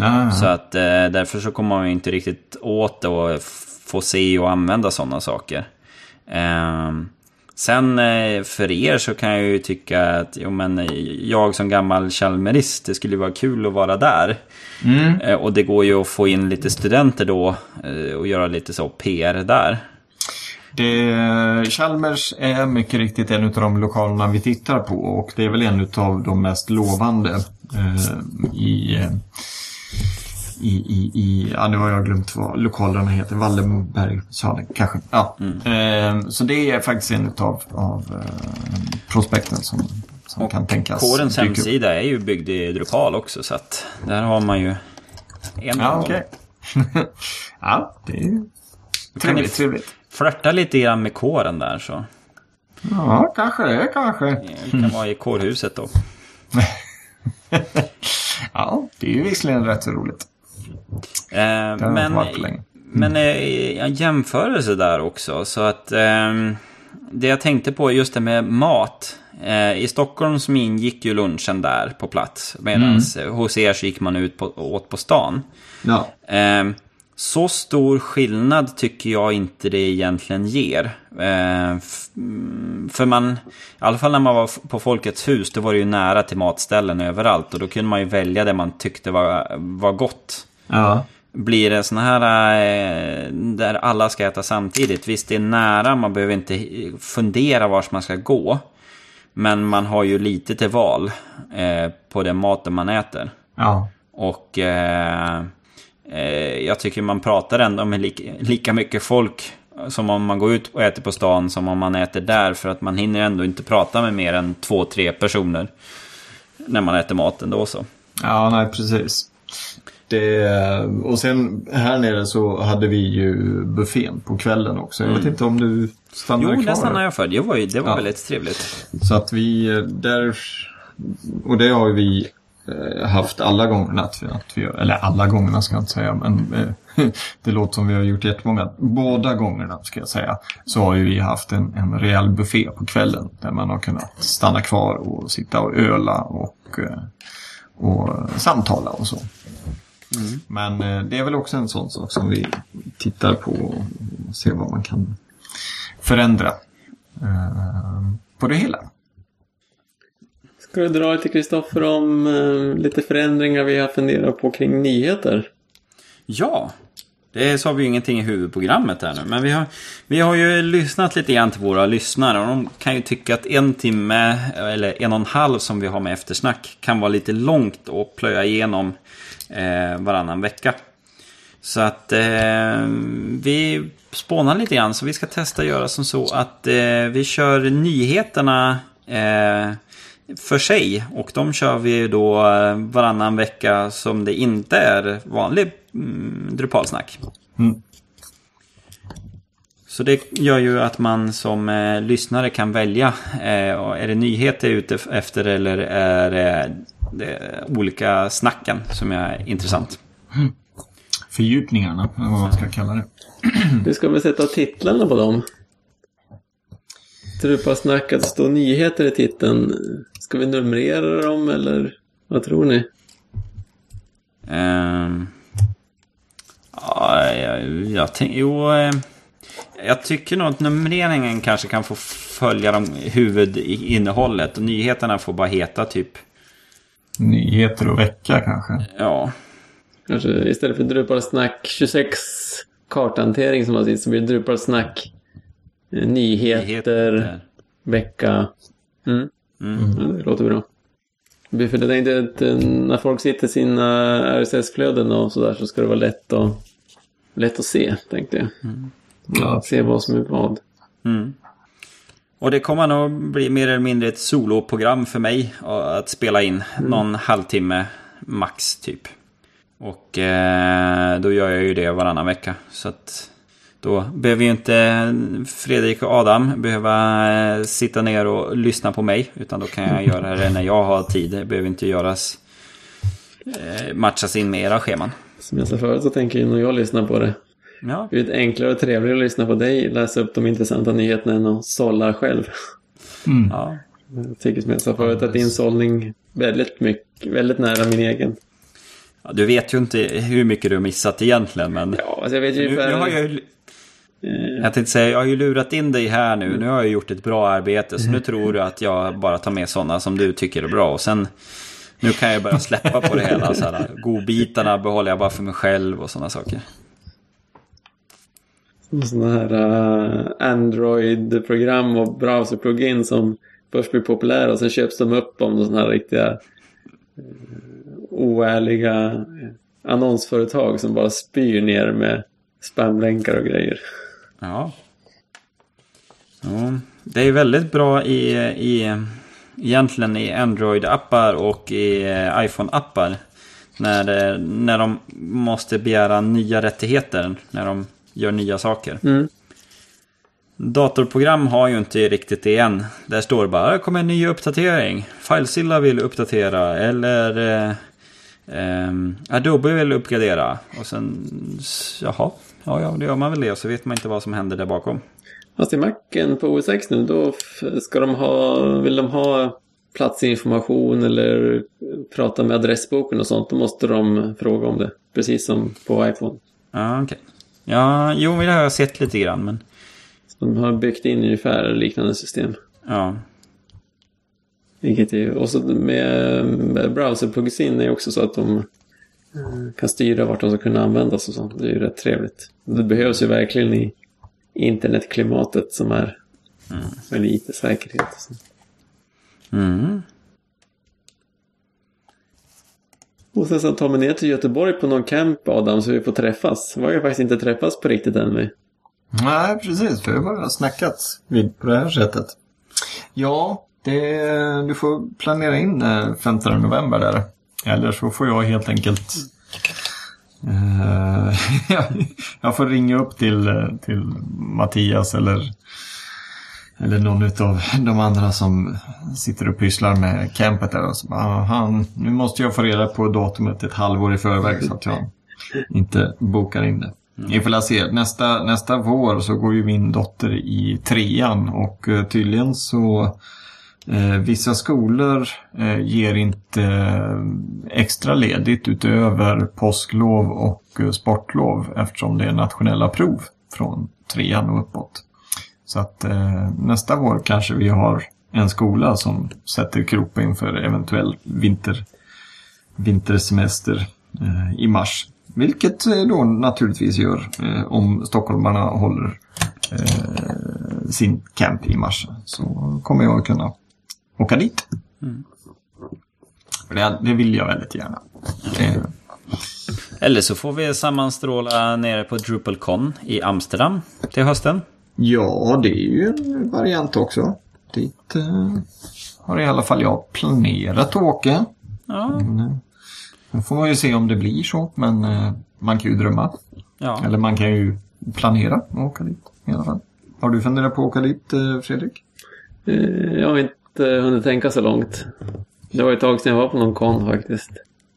Ah, Så att eh, därför så kommer man ju inte riktigt åt det och f- få se och använda sådana saker. Ehm, sen eh, för er så kan jag ju tycka att jo, men, eh, jag som gammal Chalmerist, det skulle vara kul att vara där. Eh, och det går ju att få in lite studenter då eh, och göra lite så PR där. Det, Chalmers är mycket riktigt en av de lokalerna vi tittar på och det är väl en av de mest lovande eh, i, eh, i, i, i, ja nu har jag glömt vad lokalerna heter, Wallenbergsalen kanske. Ja. Eh, så det är faktiskt en av, av eh, prospekten som, som kan tänkas Kårens hemsida är ju byggd i Drupal också så att där har man ju en Ja, okej. ja, det är trevligt. trevligt. flörta lite grann med kåren där så. Ja, kanske det, kanske. Det kan vara i kårhuset då. Ja, det är ju visserligen rätt så roligt. Eh, men länge. men eh, en jämförelse där också. Så att eh, det jag tänkte på just det med mat. Eh, I Stockholm så ingick ju lunchen där på plats. Medan hos er så gick man ut på, åt på stan. Ja. Så stor skillnad tycker jag inte det egentligen ger. Eh, mm, för man, i alla fall när man var på Folkets hus, då var det ju nära till matställen överallt. Och då kunde man ju välja det man tyckte var, var gott. Ja. Blir det såna här eh, där alla ska äta samtidigt? Visst, det är nära, man behöver inte fundera vart man ska gå. Men man har ju lite till val eh, på den maten man äter. Ja. Och jag tycker man pratar ändå med lika, lika mycket folk som om man går ut och äter på stan som om man äter där. För att man hinner ändå inte prata med mer än två, tre personer när man äter maten då så. Ja, nej precis. Det, och sen här nere så hade vi ju buffén på kvällen också. Jag vet inte om du stannade Jo, kvar? det stannade jag för. Det var, ju, det var Ja. väldigt trevligt. Så att vi eh, där... Och det har ju vi eh, Eh, haft alla gångerna. Att vi, att vi, eller alla gångerna ska jag inte säga. Men eh, det låter som vi har gjort jättemånga. Båda gångerna ska jag säga. Så har ju vi haft en, en rejäl buffé på kvällen. Där man har kunnat stanna kvar och sitta och öla och, eh, och samtala och så. Men det är väl också en sån sak som vi tittar på och ser vad man kan förändra på det hela. Ska du dra lite Kristoffer om eh, lite förändringar vi har funderat på kring nyheter? Ja, det sa vi ju ingenting i huvudprogrammet här nu. Men vi har, vi har ju lyssnat lite grann till våra lyssnare. Och de kan ju tycka att en timme, eller en och en halv som vi har med eftersnack, kan vara lite långt att plöja igenom eh, varannan vecka. Så att eh, vi spånar lite grann. Så vi ska testa att göra som så att eh, vi kör nyheterna eh, för sig. Och de kör vi då eh, varannan vecka som det inte är vanlig mm, Drupalsnack. Mm. Så det gör ju att man som eh, lyssnare kan välja. Eh, är det nyheter ute efter eller är det, det olika snacken som är intressant? Fördjupningarna, eller vad man ska kalla det. Du ska väl sätta titlarna på dem? Drupalsnack, att det står nyheter i titeln. Ska vi numrera dem eller vad tror ni? Ehm, ja, jag, jag tänker... Jo, eh, jag tycker nog att numreringen kanske kan få följa de huvudinnehållet. Och nyheterna får bara heta typ... Nyheter och vecka kanske. Ja, Kanske istället för Drupalsnack 26 karthantering som var sist så blir det Drupalsnack eh, nyheter, nyheter. vecka. Mm. Mm. Ja, det låter bra. För jag tänkte att eh, när folk sitter i sina RSS-flöden och sådär så ska det vara lätt att, lätt att se, tänkte jag. Ja. Se vad som är vad. Mm. Och det kommer nog bli mer eller mindre ett soloprogram för mig att spela in. Någon halvtimme max typ. Och eh, då gör jag ju det varannan vecka. Så att då behöver ju inte Fredrik och Adam behöva eh, sitta ner och lyssna på mig. Utan då kan jag göra det när jag har tid. Det behöver inte göras eh, matchas in med era scheman. Som jag sa förut så tänker jag när jag lyssnar på det. Ja, Det är enklare och trevligare att lyssna på dig läsa upp de intressanta nyheterna än att sålla själv. Mm. ja. Jag tycker som jag sa förut att din sållning väldigt mycket, väldigt nära min egen. Ja, Du vet ju inte hur mycket du har missat egentligen. Men Ja, alltså jag vet ju nu, ungefär... nu har jag ju Jag tänkte säga, jag har ju lurat in dig här nu. Nu har jag gjort ett bra arbete. Så nu tror du att jag bara tar med sådana som du tycker är bra. Och sen, nu kan jag börja släppa på det hela. Så här, godbitarna behåller jag bara för mig själv och sådana saker. Sådana här uh, Android-program och browser-plugin som först blir populära och sen köps de upp om sådana här riktiga uh, oärliga eh, annonsföretag som bara spyr ner med spamlänkar och grejer. Ja. ja. Det är väldigt bra i, i egentligen i Android-appar och i eh, iPhone-appar. När, det- när de måste begära nya rättigheter. När de gör nya saker. Mm. Datorprogram har ju inte riktigt det än. Där står det bara, det kommer en ny uppdatering. Filezilla vill uppdatera eller eh, ehm, Adobe vill uppgradera. Och sen, jaha, ja, ja, det gör man väl det. Och så vet man inte vad som händer där bakom. Fast i Macen på OS X nu, då ska de ha, vill de ha platsinformation eller prata med adressboken och sånt, då måste de fråga om det. Precis som på iPhone. Ja, okej. Ja, jo, det har jag sett lite grann, men... Så de har byggt in ungefär liknande system. Ja. Vilket är, och så med, med browser-plugin är också så att de kan styra vart de ska kunna användas och sånt. Det är ju rätt trevligt. Det behövs ju verkligen i internetklimatet som är med lite säkerhet. Och sånt. Mm. Och sen så tar man ner till Göteborg på någon camp, Adam, så vi får träffas. Vi har ju faktiskt inte träffats på riktigt än. Vi. Nej, precis. Vi har bara snackat vid på det här sättet. Ja, det, du får planera in eh, 15 november där. Eller så får jag helt enkelt... eh, jag får ringa upp till, till Mattias eller, eller någon av de andra som sitter och pysslar med campet där. Och så bara, "Ah, han, nu måste jag få reda på datumet ett halvår i förväg så att jag inte bokar in det. Vi får se. Nästa, nästa vår så går ju min dotter i trean och eh, tydligen så eh, vissa skolor eh, ger inte eh, extra ledigt utöver påsklov och eh, sportlov eftersom det är nationella prov från trean och uppåt. Så att eh, nästa vår kanske vi har en skola som sätter kroppen för eventuell vinter, vintersemester eh, i mars. Vilket eh, då naturligtvis gör eh, om stockholmarna håller eh, sin camp i mars. Så kommer jag kunna åka dit. För Det, det vill jag väldigt gärna. Det, Eller så får vi sammanstråla nere på DrupalCon i Amsterdam till hösten. ja, det är ju en variant också. Dit eh, har i alla fall jag planerat att åka. Ja, Men, eh, Nu får man ju se om det blir så, men eh, man kan ju drömma. ja. Eller man kan ju planera att åka dit i alla fall. Har du funderat på att åka dit, eh, Fredrik? Eh, Jag har inte hunnit tänka så långt. Det var ett tag sedan jag var på någon kon faktiskt.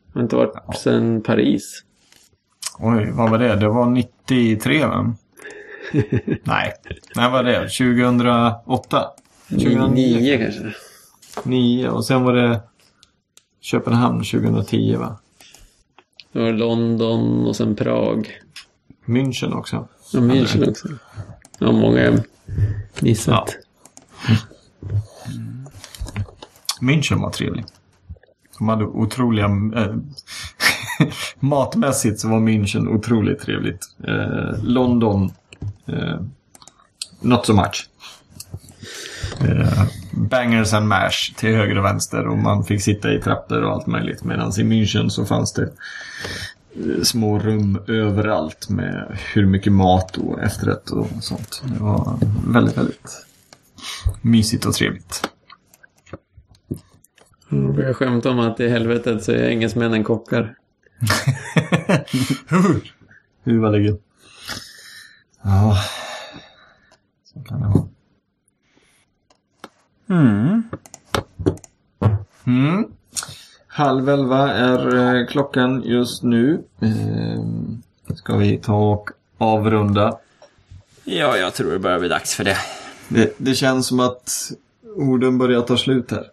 Jag har inte varit sedan Paris. Oj, vad var det? Det var 93 va? Nej, när var det? 2008? 2009? 2009 kanske. 9 och sen var det Köpenhamn 2010 va? Det var London och sen Prag. München också. Och München också. Ja, många missat. München var trevlig. De hade otroliga... Äh, matmässigt så var München otroligt trevligt. Eh, London... Eh, not so much. Eh, bangers and mash till höger och vänster och man fick sitta i trappor och allt möjligt. Medan i München så fanns det eh, små rum överallt med hur mycket mat och efterrätt och sånt. Det var väldigt, väldigt mysigt och trevligt. Jag brukar skämta om att i helvetet så är engelsmännen kockar. Hur var läget? Ja, så kan det vara. Mm. Mm. Halv elva är eh, klockan just nu. Eh, ska vi ta och avrunda. Ja, jag tror det börjar bli dags för det. Det, det känns som att orden börjar ta slut här.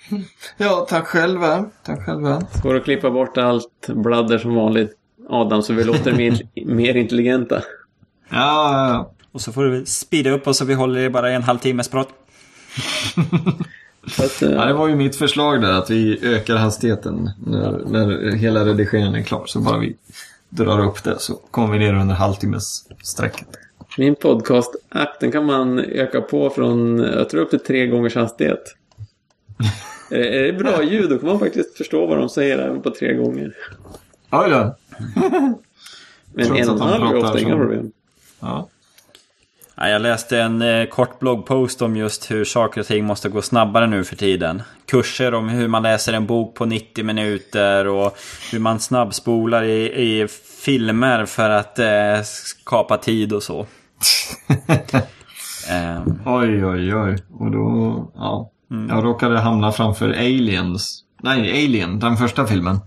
Ja, tack själva. Tack själva. Går att klippa bort allt bladder som vanligt. Adam, så vi låter mer, mer intelligenta. Ja, ja, ja. Och så får du speeda upp oss så vi håller det bara i en halvtimmes prat. Fast, eh, Ja, det var ju mitt förslag där att vi ökar hastigheten när, när hela redigeringen är klar. Så bara vi drar upp det så kommer vi ner under halvtimmes sträcket. Min podcast-app, den kan man öka på från, jag tror upp till tre gångers hastighet. Är, är det bra ljud, då kan man faktiskt förstå vad de säger även på tre gånger. Oj då. Men Trots en och en halv är ofta inga problem. Ja. Ja, jag läste en eh, kort bloggpost om just hur saker och ting måste gå snabbare nu för tiden. Kurser om hur man läser en bok på 90 minuter och hur man snabbspolar i, i filmer för att eh, skapa tid och så. eh, Oj, oj, oj. Och då, ja. Mm. Jag råkade hamna framför Aliens. Nej, Alien, den första filmen.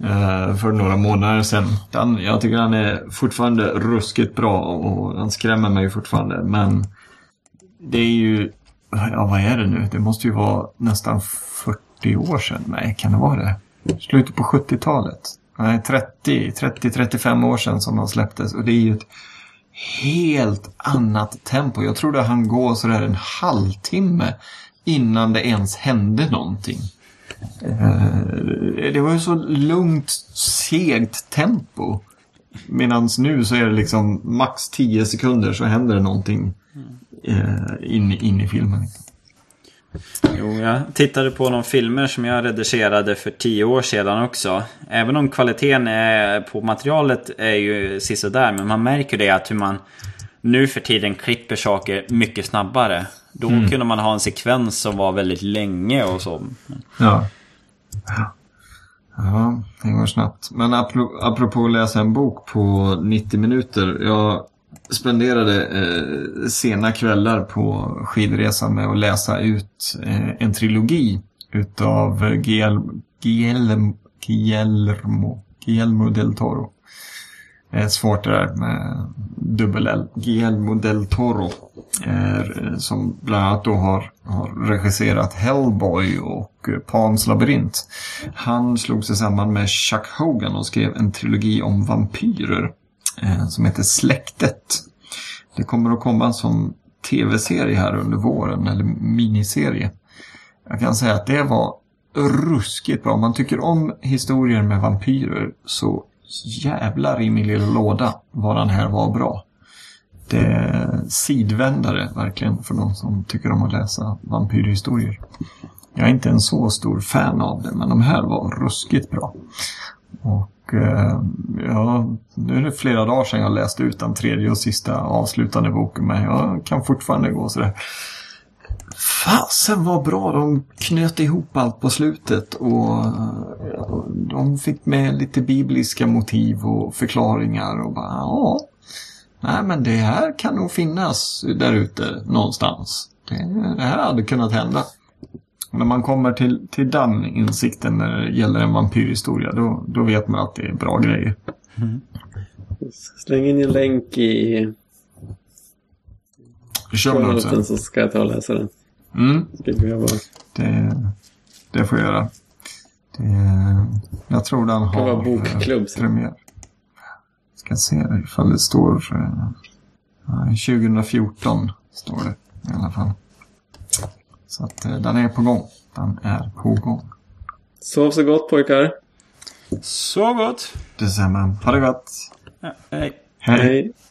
Uh, för några månader sedan. Den, jag tycker han är fortfarande ruskigt bra och han skrämmer mig fortfarande. Men det är ju, ja vad är det nu? Det måste ju vara nästan 40 år sedan. Nej, kan det vara det? Slutet på 70-talet. Nej, 30-35 år sedan som den släpptes. Och det är ju ett helt annat tempo. Jag trodde han går sådär en halvtimme innan det ens hände någonting. Eh, det var ju så lugnt, segt tempo. Medan nu så är det liksom max 10 sekunder så händer det någonting eh, in, in i filmen. Jo, jag tittade på några filmer som jag redigerade för tio år sedan också. Även om kvaliteten är, på materialet är ju sisådär. Men man märker det att hur man nu för tiden klipper saker mycket snabbare. Då kunde man ha en sekvens som var väldigt länge och så. Ja. Ja, det går snabbt. Men apro- apropå att läsa en bok på 90 minuter. Jag spenderade eh, sena kvällar på skidresan med att läsa ut eh, en trilogi utav Guillermo, Guillermo, Guillermo del Toro. Är svårt det där med dubbel L. Guillermo del Toro. Eh, som bland annat då har, har regisserat Hellboy och eh, Pans labyrint. Han slog sig samman med Chuck Hogan och skrev en trilogi om vampyrer. Eh, som heter Släktet. Det kommer att komma som tv-serie här under våren, eller miniserie. Jag kan säga att det var ruskigt bra. Om man tycker om historier med vampyrer så jävlar i min lilla låda vad den här var bra. Det är sidvändare verkligen för de som tycker om att läsa vampyrhistorier. Jag är inte en så stor fan av det, men de här var ruskigt bra. Och eh, ja, nu är det flera dagar sedan jag läste ut den tredje och sista avslutande boken, men jag kan fortfarande gå sådär. Fasen vad bra de knöt ihop allt på slutet och eh, de fick med lite bibliska motiv och förklaringar och bara ja. Nej men det här kan nog finnas där ute någonstans. Det, det här hade kunnat hända. När man kommer till, till den insikten när det gäller en vampyrhistoria då, då vet man att det är bra grejer. Släng in en länk i Show så ska jag ta och läsa den. Mm. Skriver jag bara. Det, det får jag göra. Det, jag tror den har vara bokklubb eh, sen. premiär. Ska se ifall det står eh, ja, 2014 står det i alla fall. Så att eh, den är på gång. Den är på gång. Sov så gott pojkar. Så gott! Detsamma. Ha det gott. Ja, hej. Hej. Hej.